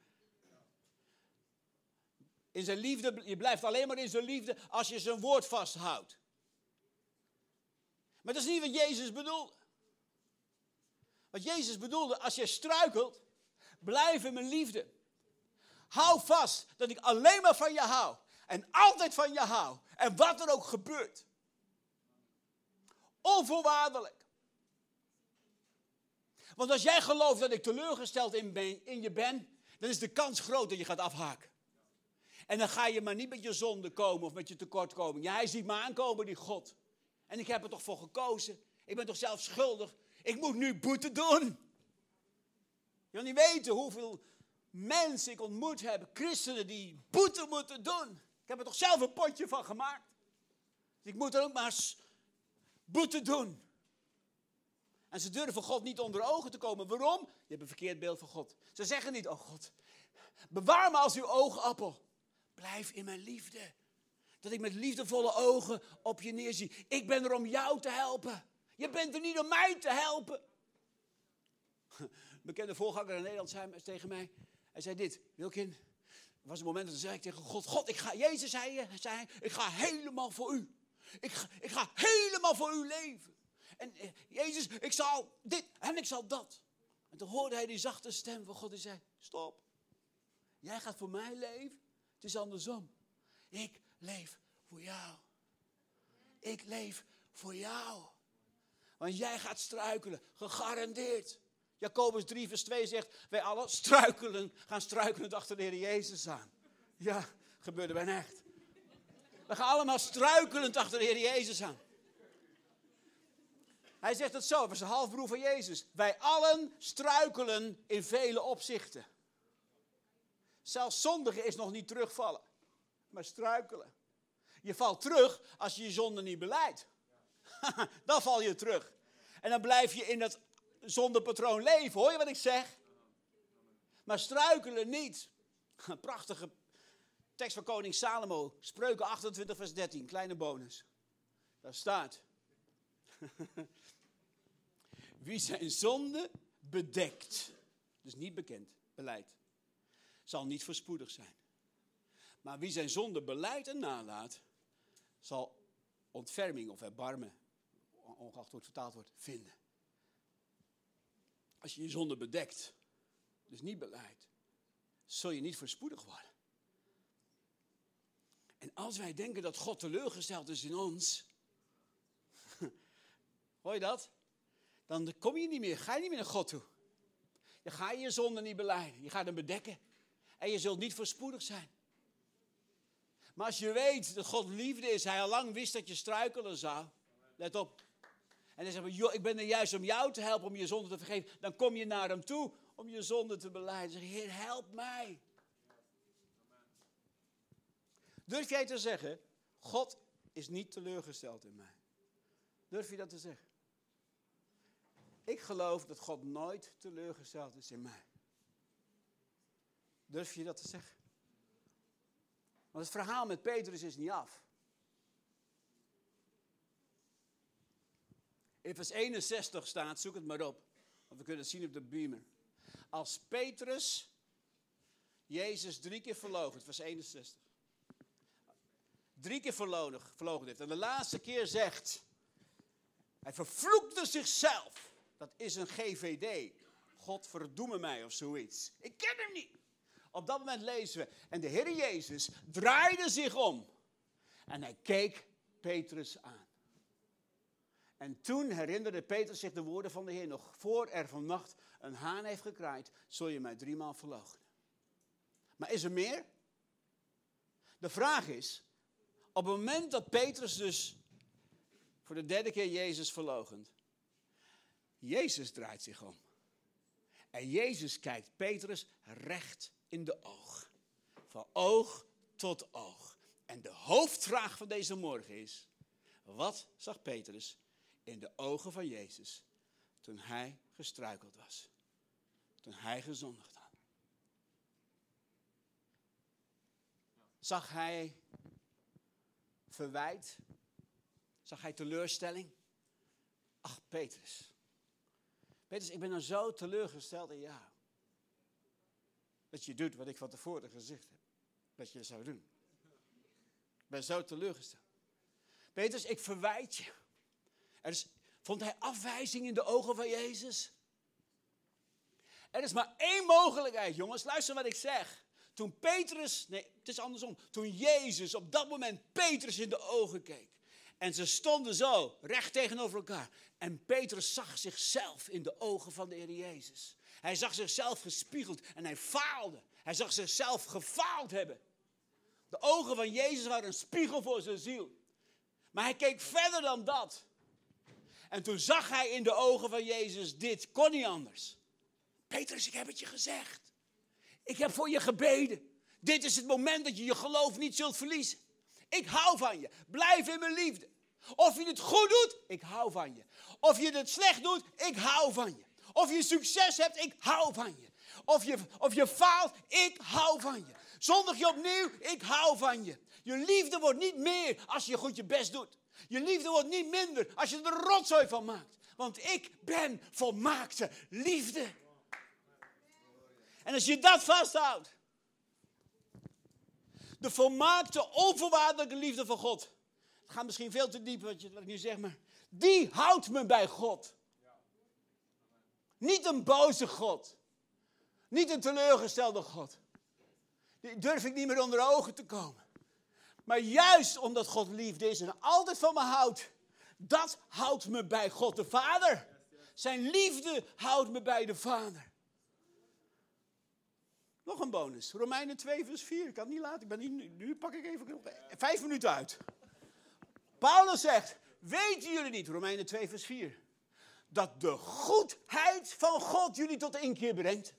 [SPEAKER 2] In zijn liefde, je blijft alleen maar in zijn liefde als je zijn woord vasthoudt. Maar dat is niet wat Jezus bedoelde. Wat Jezus bedoelde, als je struikelt, blijf in mijn liefde. Hou vast dat ik alleen maar van je hou. En altijd van je hou. En wat er ook gebeurt. Onvoorwaardelijk. Want als jij gelooft dat ik teleurgesteld in, ben, in je ben, dan is de kans groot dat je gaat afhaken. En dan ga je maar niet met je zonde komen of met je tekortkoming. Ja, hij ziet me aankomen, die God. En ik heb er toch voor gekozen. Ik ben toch zelf schuldig. Ik moet nu boete doen. Je wil niet weten hoeveel mensen ik ontmoet heb, christenen die boete moeten doen. Ik heb er toch zelf een potje van gemaakt. Dus ik moet er ook maar eens boete doen. En ze durven God niet onder ogen te komen. Waarom? Je hebt een verkeerd beeld van God. Ze zeggen niet, oh God, bewaar me als uw oogappel. Blijf in mijn liefde. Dat ik met liefdevolle ogen op je neerzie. Ik ben er om jou te helpen. Je bent er niet om mij te helpen. Een bekende voorganger in Nederland zei tegen mij. Hij zei dit, Wilkin. Was een moment dat zei ik tegen God. God, ik ga, Jezus zei, zei ik ga helemaal voor u. Ik ga, ik ga helemaal voor u leven. En eh, Jezus, ik zal dit en ik zal dat. En toen hoorde hij die zachte stem van God die zei, stop. Jij gaat voor mij leven. Het is andersom. Ik leef voor jou. Ik leef voor jou. Want jij gaat struikelen, gegarandeerd. Jacobus 3 vers 2 zegt, wij allen struikelen, gaan struikelend achter de Heer Jezus aan. Ja, gebeurde bijna echt. We gaan allemaal struikelend achter de Heer Jezus aan. Hij zegt het zo, was een halfbroer van Jezus. Wij allen struikelen in vele opzichten. Zelfs zondigen is nog niet terugvallen, maar struikelen. Je valt terug als je je zonde niet beleidt. dan val je terug. En dan blijf je in dat zondepatroon leven. Hoor je wat ik zeg? Maar struikelen niet. Prachtige tekst van koning Salomo. Spreuken 28 vers 13. Kleine bonus. Daar staat. Wie zijn zonde bedekt. Dus niet bekend. Beleid. Zal niet voorspoedig zijn. Maar wie zijn zonde beleidt en nalaat. Zal ontferming of erbarmen. Ongeacht hoe het vertaald wordt. Vinden. Als je je zonde bedekt. Dus niet beleidt. Zul je niet voorspoedig worden. En als wij denken dat God teleurgesteld is in ons, hoor je dat? Dan kom je niet meer, ga je niet meer naar God toe. Je gaat je zonde niet beleiden, je gaat hem bedekken. En je zult niet voorspoedig zijn. Maar als je weet dat God liefde is, hij al lang wist dat je struikelen zou. Let op. En dan zeggen we, ik ben er juist om jou te helpen om je zonde te vergeven. Dan kom je naar hem toe om je zonde te beleiden. Zeg, Heer, help mij. Durf jij te zeggen, God is niet teleurgesteld in mij? Durf je dat te zeggen? Ik geloof dat God nooit teleurgesteld is in mij. Durf je dat te zeggen? Want het verhaal met Petrus is niet af. In vers 61 staat, zoek het maar op, want we kunnen het zien op de beamer. Als Petrus Jezus drie keer verloochent, vers 61 drie keer verlogen heeft. En de laatste keer zegt, hij vervloekte zichzelf. Dat is een GVD. God verdoeme mij of zoiets. Ik ken hem niet. Op dat moment lezen we. En de Heer Jezus draaide zich om. En hij keek Petrus aan. En toen herinnerde Petrus zich de woorden van de Heer. Nog voor er vannacht een haan heeft gekraaid, zul je mij driemaal verloochenen. Maar is er meer? De vraag is, op het moment dat Petrus dus voor de derde keer Jezus verlogent, Jezus draait zich om. En Jezus kijkt Petrus recht in de oog. Van oog tot oog. En de hoofdvraag van deze morgen is: wat zag Petrus in de ogen van Jezus toen hij gestruikeld was? Toen hij gezondigd had? Zag hij verwijt? Zag hij teleurstelling? Ach, Petrus. Petrus, ik ben nou zo teleurgesteld in jou. Dat je doet wat ik van tevoren gezegd heb. Dat je zou doen. Ik ben zo teleurgesteld. Petrus, ik verwijt je. Vond hij afwijzing in de ogen van Jezus? Er is maar één mogelijkheid, jongens. Luister wat ik zeg. Toen Petrus, nee, het is andersom. Toen Jezus op dat moment Petrus in de ogen keek. En ze stonden zo, recht tegenover elkaar. En Petrus zag zichzelf in de ogen van de Heer Jezus. Hij zag zichzelf gespiegeld en hij faalde. Hij zag zichzelf gefaald hebben. De ogen van Jezus waren een spiegel voor zijn ziel. Maar hij keek verder dan dat. En toen zag hij in de ogen van Jezus dit, kon niet anders. Petrus, ik heb het je gezegd. Ik heb voor je gebeden. Dit is het moment dat je je geloof niet zult verliezen. Ik hou van je. Blijf in mijn liefde. Of je het goed doet, ik hou van je. Of je het slecht doet, ik hou van je. Of je succes hebt, ik hou van je. Of je, of je faalt, ik hou van je. Zondig je opnieuw, ik hou van je. Je liefde wordt niet meer als je goed je best doet. Je liefde wordt niet minder als je er rotzooi van maakt. Want ik ben volmaakte liefde. En als je dat vasthoudt, de volmaakte, onvoorwaardelijke liefde van God. Het gaat misschien veel te diep wat, ik nu zeg, maar die houdt me bij God. Niet een boze God. Niet een teleurgestelde God. Die durf ik niet meer onder ogen te komen. Maar juist omdat God liefde is en altijd van me houdt, dat houdt me bij God de Vader. Zijn liefde houdt me bij de Vader. Nog een bonus. Romeinen 2, vers 4. Ik kan het niet laten. Ik ben nu pak ik even vijf minuten uit. Paulus zegt, weten jullie niet, Romeinen 2, vers 4, dat de goedheid van God jullie tot inkeer brengt.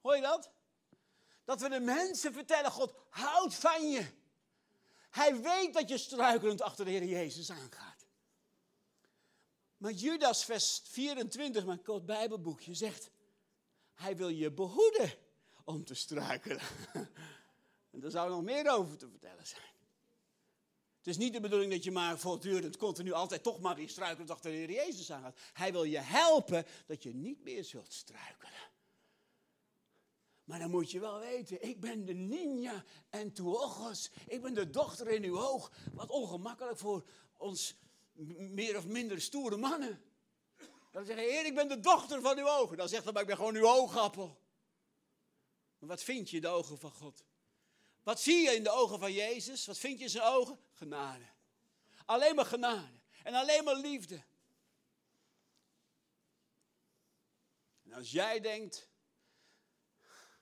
[SPEAKER 2] Hoor je dat? Dat we de mensen vertellen, God houdt van je. Hij weet dat je struikelend achter de Heer Jezus aangaat. Maar Judas vers 24, mijn kort bijbelboekje, zegt... Hij wil je behoeden om te struikelen. En daar zou nog meer over te vertellen zijn. Het is niet de bedoeling dat je maar voortdurend, continu, altijd toch maar weer struikelend achter de Heer Jezus aangaat. Hij wil je helpen dat je niet meer zult struikelen. Maar dan moet je wel weten, ik ben de ninja en tuogos. Ik ben de dochter in uw oog. Wat ongemakkelijk voor ons meer of minder stoere mannen. Dan zeggen, heer, ik ben de dochter van uw ogen. Dan zegt hij, maar ik ben gewoon uw oogappel. Maar wat vind je in de ogen van God? Wat zie je in de ogen van Jezus? Wat vind je in zijn ogen? Genade. Alleen maar genade. En alleen maar liefde. En als jij denkt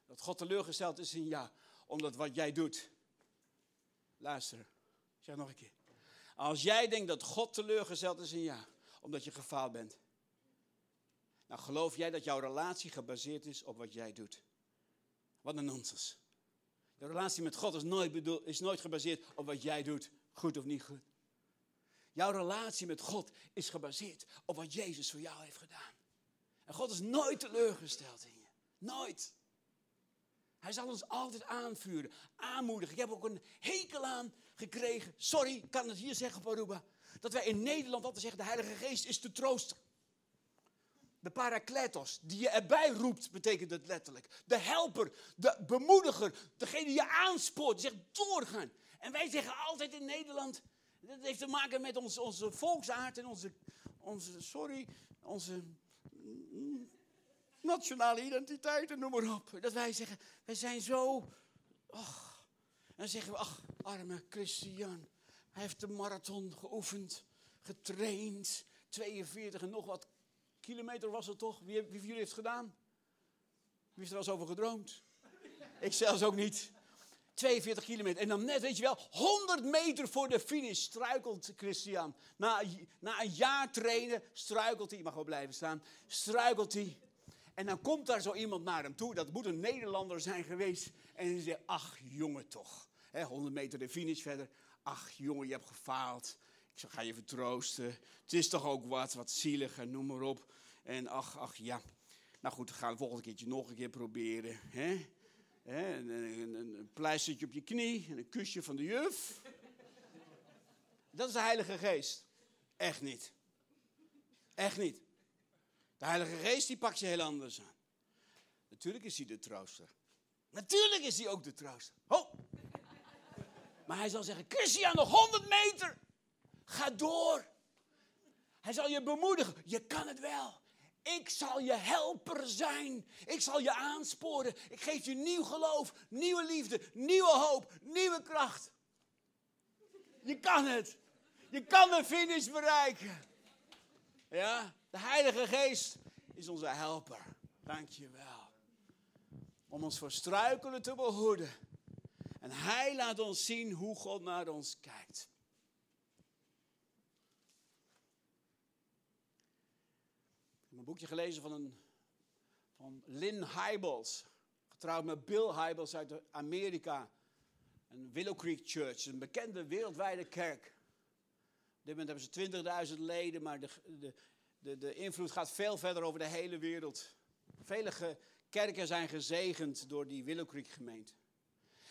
[SPEAKER 2] dat God teleurgesteld is in jou, omdat wat jij doet. Luister, ik zeg nog een keer. Als jij denkt dat God teleurgesteld is in jou, omdat je gefaald bent. Nou, geloof jij dat jouw relatie gebaseerd is op wat jij doet? Wat een nonsens. De relatie met God is nooit, bedoel, is nooit gebaseerd op wat jij doet, goed of niet goed. Jouw relatie met God is gebaseerd op wat Jezus voor jou heeft gedaan. En God is nooit teleurgesteld in je. Nooit. Hij zal ons altijd aanvuren, aanmoedigen. Ik heb ook een hekel aan gekregen. Sorry, ik kan het hier zeggen, Paruba. Dat wij in Nederland altijd zeggen: de Heilige Geest is de trooster. De parakletos, die je erbij roept, betekent het letterlijk. De helper, de bemoediger, degene die je aanspoort, die zegt doorgaan. En wij zeggen altijd in Nederland, dat heeft te maken met ons, onze volksaard en onze, onze, sorry, onze nationale identiteit en noem maar op. Dat wij zeggen, wij zijn zo. En dan zeggen we, ach, arme Christian, hij heeft de marathon geoefend, getraind, 42 en nog wat kilometer was het toch? Wie, wie van jullie heeft het gedaan? Wie heeft er wel eens over gedroomd? Ik zelfs ook niet. 42 kilometer. En dan net, weet je wel, 100 meter voor de finish struikelt Christian. Na, na een jaar trainen struikelt hij, mag wel blijven staan, struikelt hij. En dan komt daar zo iemand naar hem toe, dat moet een Nederlander zijn geweest. En hij zegt, ach jongen toch, 100 meter de finish verder. Ach jongen, je hebt gefaald. Ik zeg, ga je vertroosten. Het is toch ook wat, wat zielig en noem maar op. En ach, ach ja. Nou goed, we gaan het volgende keertje nog een keer proberen. Een, een pleistertje op je knie en een kusje van de juf. Dat is de Heilige Geest. Echt niet. Echt niet. De Heilige Geest die pakt je heel anders aan. Natuurlijk is hij de trooster. Natuurlijk is hij ook de trooster. Ho! Maar hij zal zeggen, Christian, nog 100 meter. Ga door. Hij zal je bemoedigen. Je kan het wel. Ik zal je helper zijn. Ik zal je aansporen. Ik geef je nieuw geloof, nieuwe liefde, nieuwe hoop, nieuwe kracht. Je kan het. Je kan de finish bereiken. Ja, de Heilige Geest is onze helper. Dank je wel. Om ons voor struikelen te behoeden. En Hij laat ons zien hoe God naar ons kijkt. een boekje gelezen van, een, van Lynn Hybels. Getrouwd met Bill Hybels uit Amerika. Een Willow Creek Church, een bekende wereldwijde kerk. Op dit moment hebben ze 20.000 leden, maar de, de, de, de invloed gaat veel verder over de hele wereld. Vele kerken zijn gezegend door die Willow Creek gemeente.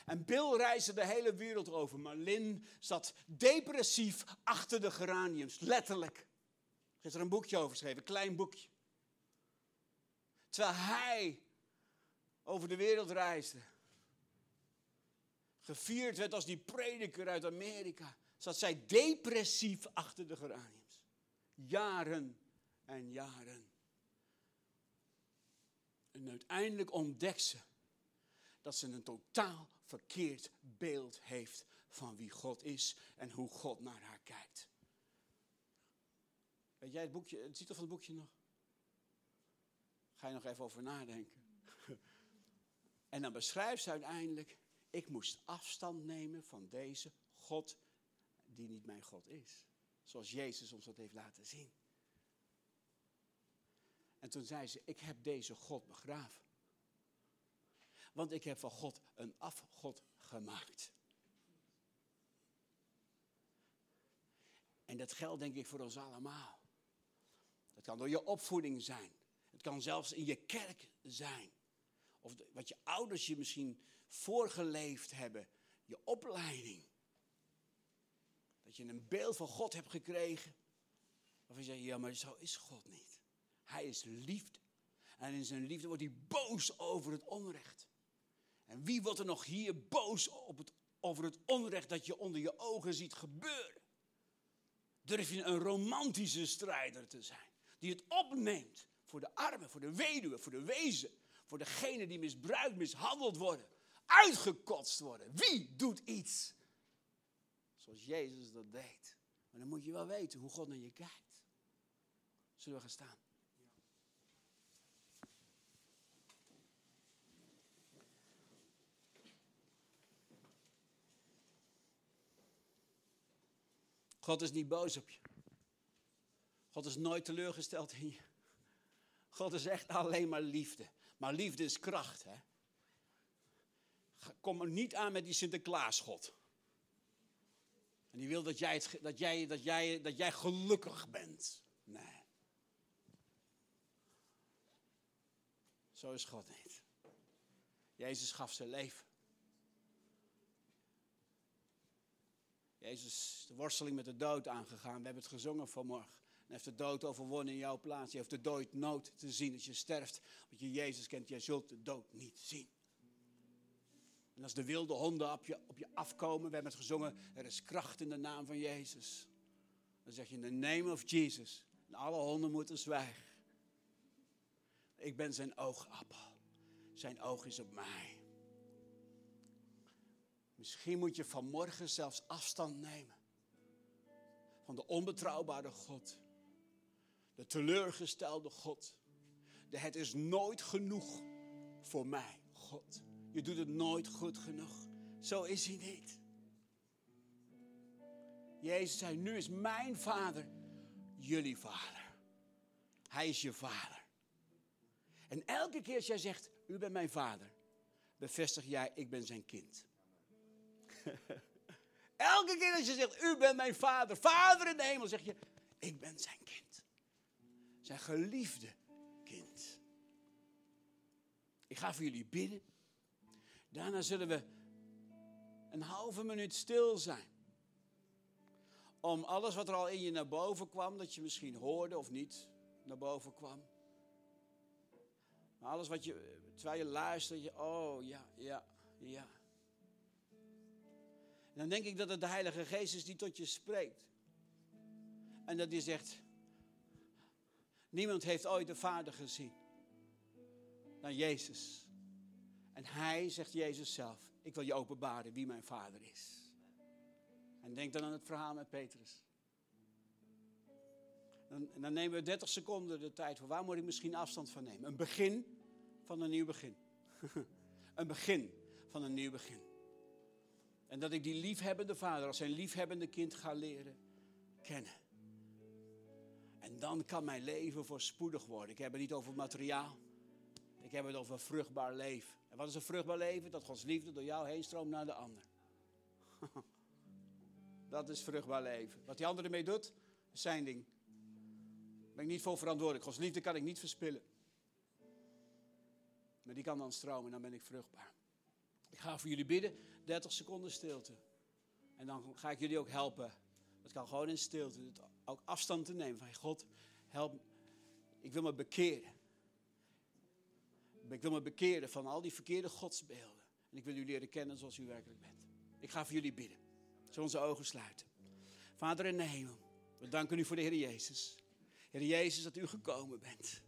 [SPEAKER 2] En Bill reisde de hele wereld over, maar Lynn zat depressief achter de geraniums, letterlijk. Ze heeft er een boekje over geschreven, een klein boekje. Terwijl hij over de wereld reisde. Gevierd werd als die prediker uit Amerika. Zat zij depressief achter de geraniums. Jaren en jaren. En uiteindelijk ontdekt ze dat ze een totaal verkeerd beeld heeft van wie God is en hoe God naar haar kijkt. Weet jij het boekje, het titel van het boekje nog? Ga je nog even over nadenken. En dan beschrijft ze uiteindelijk, ik moest afstand nemen van deze God die niet mijn God is. Zoals Jezus ons dat heeft laten zien. En toen zei ze, ik heb deze God begraven. Want ik heb van God een afgod gemaakt. En dat geldt denk ik voor ons allemaal. Dat kan door je opvoeding zijn. Het kan zelfs in je kerk zijn. Of wat je ouders je misschien voorgeleefd hebben. Je opleiding. Dat je een beeld van God hebt gekregen. Of je zegt, ja maar zo is God niet. Hij is liefde. En in zijn liefde wordt hij boos over het onrecht. En wie wordt er nog hier boos op het, over het onrecht dat je onder je ogen ziet gebeuren? Durf je een romantische strijder te zijn, die het opneemt voor de armen, voor de weduwe, voor de wezen, voor degene die misbruikt, mishandeld worden, uitgekotst worden. Wie doet iets zoals Jezus dat deed? Maar dan moet je wel weten hoe God naar je kijkt. Zullen we gaan staan? God is niet boos op je. God is nooit teleurgesteld in je. God is echt alleen maar liefde. Maar liefde is kracht, hè? Kom er niet aan met die Sinterklaas-God. En die wil dat jij, dat, jij, dat, jij, dat jij gelukkig bent. Nee. Zo is God niet. Jezus gaf zijn leven. Jezus is de worsteling met de dood aangegaan. We hebben het gezongen vanmorgen. En heeft de dood overwonnen in jouw plaats. Je heeft de dood nood te zien als je sterft. Want je Jezus kent, jij zult de dood niet zien. En als de wilde honden op je, op je afkomen, we hebben het gezongen, er is kracht in de naam van Jezus. Dan zeg je in the name of Jesus. En alle honden moeten zwijgen. Ik ben zijn oogappel. Zijn oog is op mij. Misschien moet je vanmorgen zelfs afstand nemen van de onbetrouwbare God. De teleurgestelde God. De het is nooit genoeg voor mij, God. Je doet het nooit goed genoeg. Zo is hij niet. Jezus zei, nu is mijn vader jullie vader. Hij is je vader. En elke keer als jij zegt, u bent mijn vader, bevestig jij, ik ben zijn kind. Elke keer als je zegt, u bent mijn vader, vader in de hemel, zeg je, ik ben zijn kind. Zijn geliefde kind. Ik ga voor jullie bidden. Daarna zullen we een halve minuut stil zijn. Om alles wat er al in je naar boven kwam, dat je misschien hoorde of niet naar boven kwam. Maar alles wat je, terwijl je luistert, je, oh ja, ja, ja. En dan denk ik dat het de Heilige Geest is die tot je spreekt. En dat die zegt, niemand heeft ooit de Vader gezien dan Jezus. En hij, zegt Jezus zelf, ik wil je openbaren wie mijn Vader is. En denk dan aan het verhaal met Petrus. Dan, dan nemen we 30 seconden de tijd voor. Waar moet ik misschien afstand van nemen? Een begin van een nieuw begin. een begin van een nieuw begin. En dat ik die liefhebbende vader als zijn liefhebbende kind ga leren kennen. En dan kan mijn leven voorspoedig worden. Ik heb het niet over materiaal. Ik heb het over vruchtbaar leven. En wat is een vruchtbaar leven? Dat Gods liefde door jou heen stroomt naar de ander. Dat is vruchtbaar leven. Wat die ander ermee doet, is zijn ding. Daar ben ik niet voor verantwoordelijk. Gods liefde kan ik niet verspillen. Maar die kan dan stromen en dan ben ik vruchtbaar. Ik ga voor jullie bidden. 30 seconden stilte. En dan ga ik jullie ook helpen. Dat kan gewoon in stilte. Ook afstand te nemen van God, help. Ik wil me bekeren. Ik wil me bekeren van al die verkeerde godsbeelden. En ik wil jullie leren kennen zoals u werkelijk bent. Ik ga voor jullie bidden. Zullen onze ogen sluiten. Vader in de hemel, we danken u voor de Heer Jezus. Heer Jezus, dat u gekomen bent.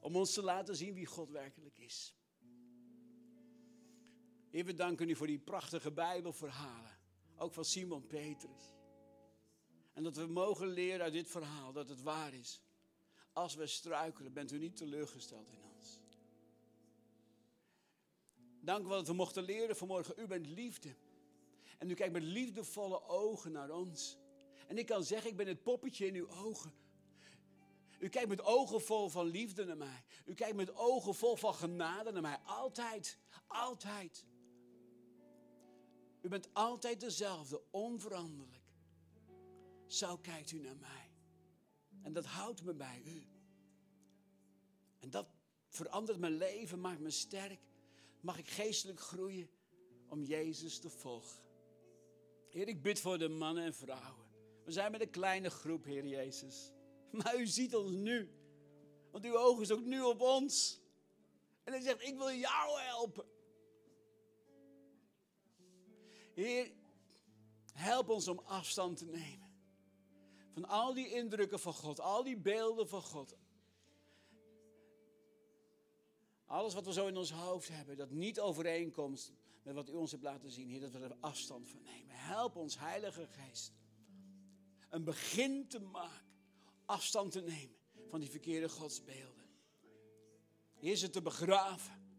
[SPEAKER 2] Om ons te laten zien wie God werkelijk is. We danken u voor die prachtige Bijbelverhalen. Ook van Simon Petrus. En dat we mogen leren uit dit verhaal dat het waar is. Als we struikelen, bent u niet teleurgesteld in ons. Dank u dat we mochten leren vanmorgen. U bent liefde. En u kijkt met liefdevolle ogen naar ons. En ik kan zeggen, ik ben het poppetje in uw ogen. U kijkt met ogen vol van liefde naar mij. U kijkt met ogen vol van genade naar mij. Altijd, altijd. U bent altijd dezelfde, onveranderlijk. Zo kijkt u naar mij. En dat houdt me bij u. En dat verandert mijn leven, maakt me sterk. Mag ik geestelijk groeien om Jezus te volgen. Heer, ik bid voor de mannen en vrouwen. We zijn met een kleine groep, Heer Jezus. Maar u ziet ons nu. Want uw ogen is ook nu op ons. En hij zegt, ik wil jou helpen. Heer, help ons om afstand te nemen. Van al die indrukken van God, al die beelden van God. Alles wat we zo in ons hoofd hebben, dat niet overeenkomt met wat u ons hebt laten zien, Heer, dat we er afstand van nemen. Help ons, Heilige Geest, een begin te maken, afstand te nemen van die verkeerde godsbeelden. Heer, ze te begraven,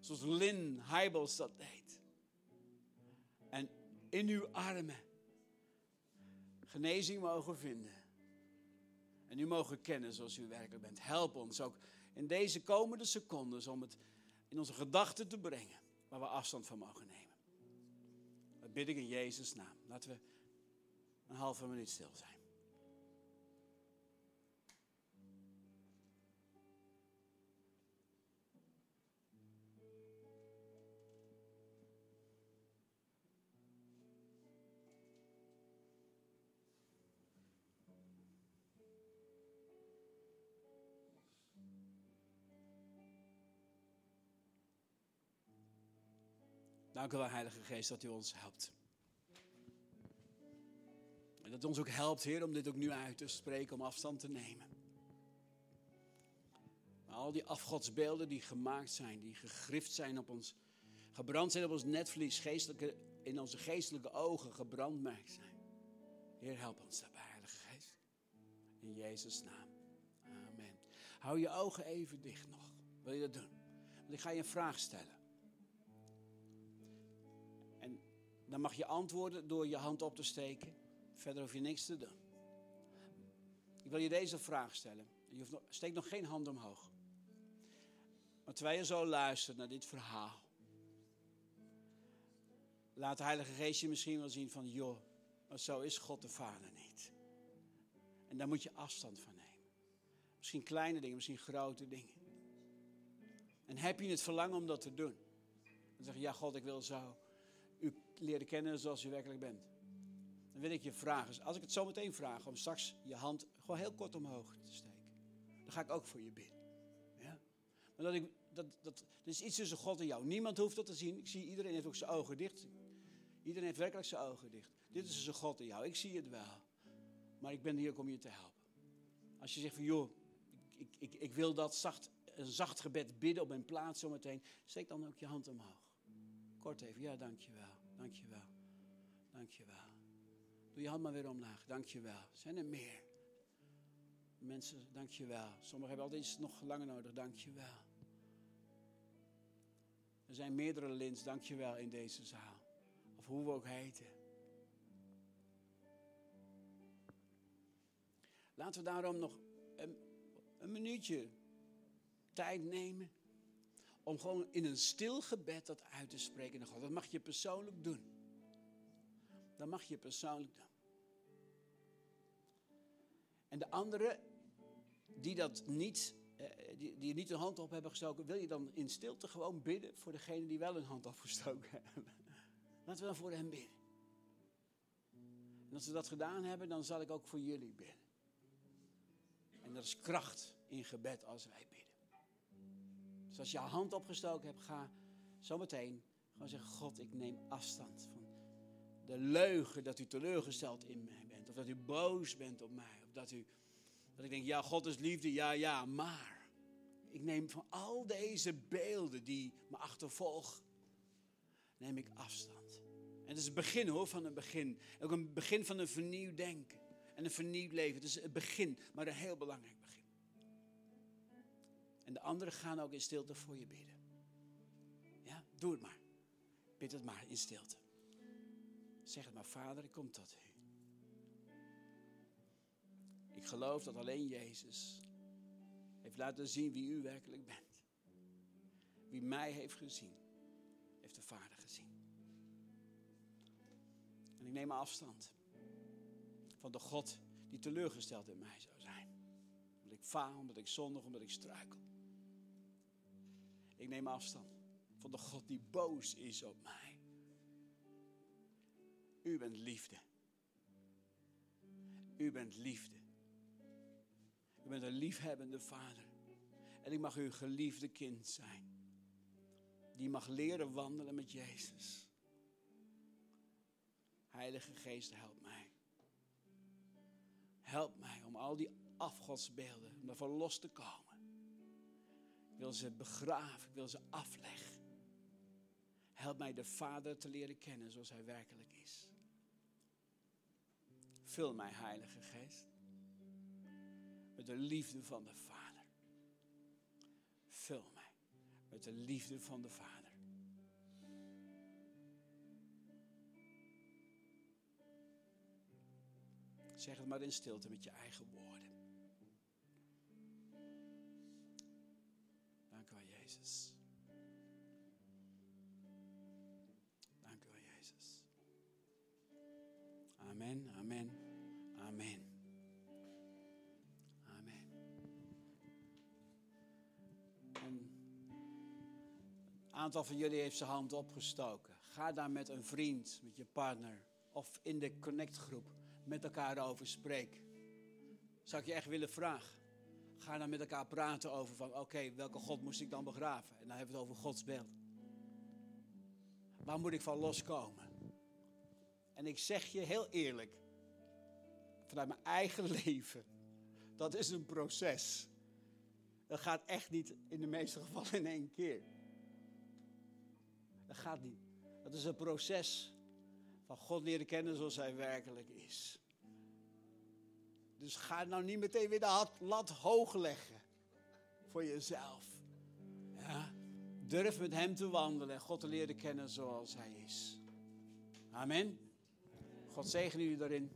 [SPEAKER 2] zoals Lynn Heibels dat deed. In uw armen genezing mogen vinden. En u mogen kennen zoals u werkelijk bent. Help ons ook in deze komende secondes om het in onze gedachten te brengen waar we afstand van mogen nemen. Dat bid ik in Jezus' naam. Laten we een halve minuut stil zijn. Dank u wel, Heilige Geest, dat u ons helpt. En dat u ons ook helpt, Heer, om dit ook nu uit te spreken, om afstand te nemen. al die afgodsbeelden die gemaakt zijn, die gegrift zijn op ons, gebrand zijn op ons netvlies, geestelijke, in onze geestelijke ogen gebrandmerkt zijn. Heer, help ons daarbij, Heilige Geest. In Jezus' naam. Amen. Hou je ogen even dicht nog. Wil je dat doen? Want ik ga je een vraag stellen. Dan mag je antwoorden door je hand op te steken. Verder hoef je niks te doen. Ik wil je deze vraag stellen. Je hoeft nog, steek nog geen hand omhoog. Maar terwijl je zo luistert naar dit verhaal. Laat de Heilige Geest je misschien wel zien van, joh, maar zo is God de Vader niet. En daar moet je afstand van nemen. Misschien kleine dingen, misschien grote dingen. En heb je het verlangen om dat te doen? Dan zeg je, ja God, ik wil zo leren kennen zoals u werkelijk bent. Dan wil ik je vragen, als ik het zo meteen vraag, om straks je hand gewoon heel kort omhoog te steken. Dan ga ik ook voor je bidden. Ja? Maar dat, ik, dat, dat, dat is iets tussen God en jou. Niemand hoeft dat te zien. Ik zie, iedereen heeft ook zijn ogen dicht. Iedereen heeft werkelijk zijn ogen dicht. Dit is tussen God en jou. Ik zie het wel. Maar ik ben hier om je te helpen. Als je zegt van, joh, ik, ik, ik wil dat zacht, een zacht gebed bidden op mijn plaats zometeen. Steek dan ook je hand omhoog. Kort even, ja, dankjewel, dankjewel, dankjewel. Doe je hand maar weer omlaag, dankjewel. Zijn er meer? Mensen, dankjewel. Sommigen hebben altijd iets nog langer nodig, dankjewel. Er zijn meerdere lins, dankjewel, in deze zaal. Of hoe we ook heten. Laten we daarom nog een, een minuutje tijd nemen om gewoon in een stil gebed dat uit te spreken naar God. Dat mag je persoonlijk doen. Dat mag je persoonlijk doen. En de anderen die dat niet, eh, die, die niet hun hand op hebben gestoken, wil je dan in stilte gewoon bidden voor degene die wel hun hand opgestoken hebben. Laten we dan voor hen bidden. En als we dat gedaan hebben, dan zal ik ook voor jullie bidden. En dat is kracht in gebed als wij bidden. Dus als je je hand opgestoken hebt, ga zometeen gewoon zeggen: God, ik neem afstand van de leugen dat u teleurgesteld in mij bent. Of dat u boos bent op mij. Of dat, u, dat ik denk: ja, God is liefde, ja, ja, maar. Ik neem van al deze beelden die me achtervolgen, neem ik afstand. En het is het begin hoor, van een begin. Ook een begin van een vernieuwd denken. En een vernieuwd leven. Het is het begin, maar een heel belangrijk. En de anderen gaan ook in stilte voor je bidden. Ja, doe het maar. Bid het maar in stilte. Zeg het maar, Vader, ik kom tot u. Ik geloof dat alleen Jezus heeft laten zien wie u werkelijk bent. Wie mij heeft gezien, heeft de Vader gezien. En ik neem afstand van de God die teleurgesteld in mij zou zijn. Omdat ik faal, omdat ik zondig, omdat ik struikel. Ik neem afstand van de God die boos is op mij. U bent liefde. U bent liefde. U bent een liefhebbende vader. En ik mag uw geliefde kind zijn. Die mag leren wandelen met Jezus. Heilige Geest, help mij. Help mij om al die afgodsbeelden, om los te komen. Wil ze begraven, ik wil ze afleggen. Help mij de Vader te leren kennen zoals Hij werkelijk is. Vul mij, Heilige Geest, met de liefde van de Vader. Vul mij met de liefde van de Vader. Zeg het maar in stilte met je eigen woorden. Jezus. Dank u wel, Jezus. Amen, amen, amen. Amen. Een aantal van jullie heeft zijn hand opgestoken. Ga daar met een vriend, met je partner of in de connectgroep met elkaar over spreken. Zou ik je echt willen vragen. Ga dan met elkaar praten over van oké, welke God moest ik dan begraven? En dan hebben we het over Gods beeld. Waar moet ik van loskomen? En ik zeg je heel eerlijk, vanuit mijn eigen leven, dat is een proces. Dat gaat echt niet in de meeste gevallen in één keer. Dat gaat niet. Dat is een proces van God leren kennen zoals Hij werkelijk is. Dus ga nou niet meteen weer de lat hoog leggen voor jezelf. Ja? Durf met Hem te wandelen en God te leren kennen zoals Hij is. Amen. God zegen jullie daarin.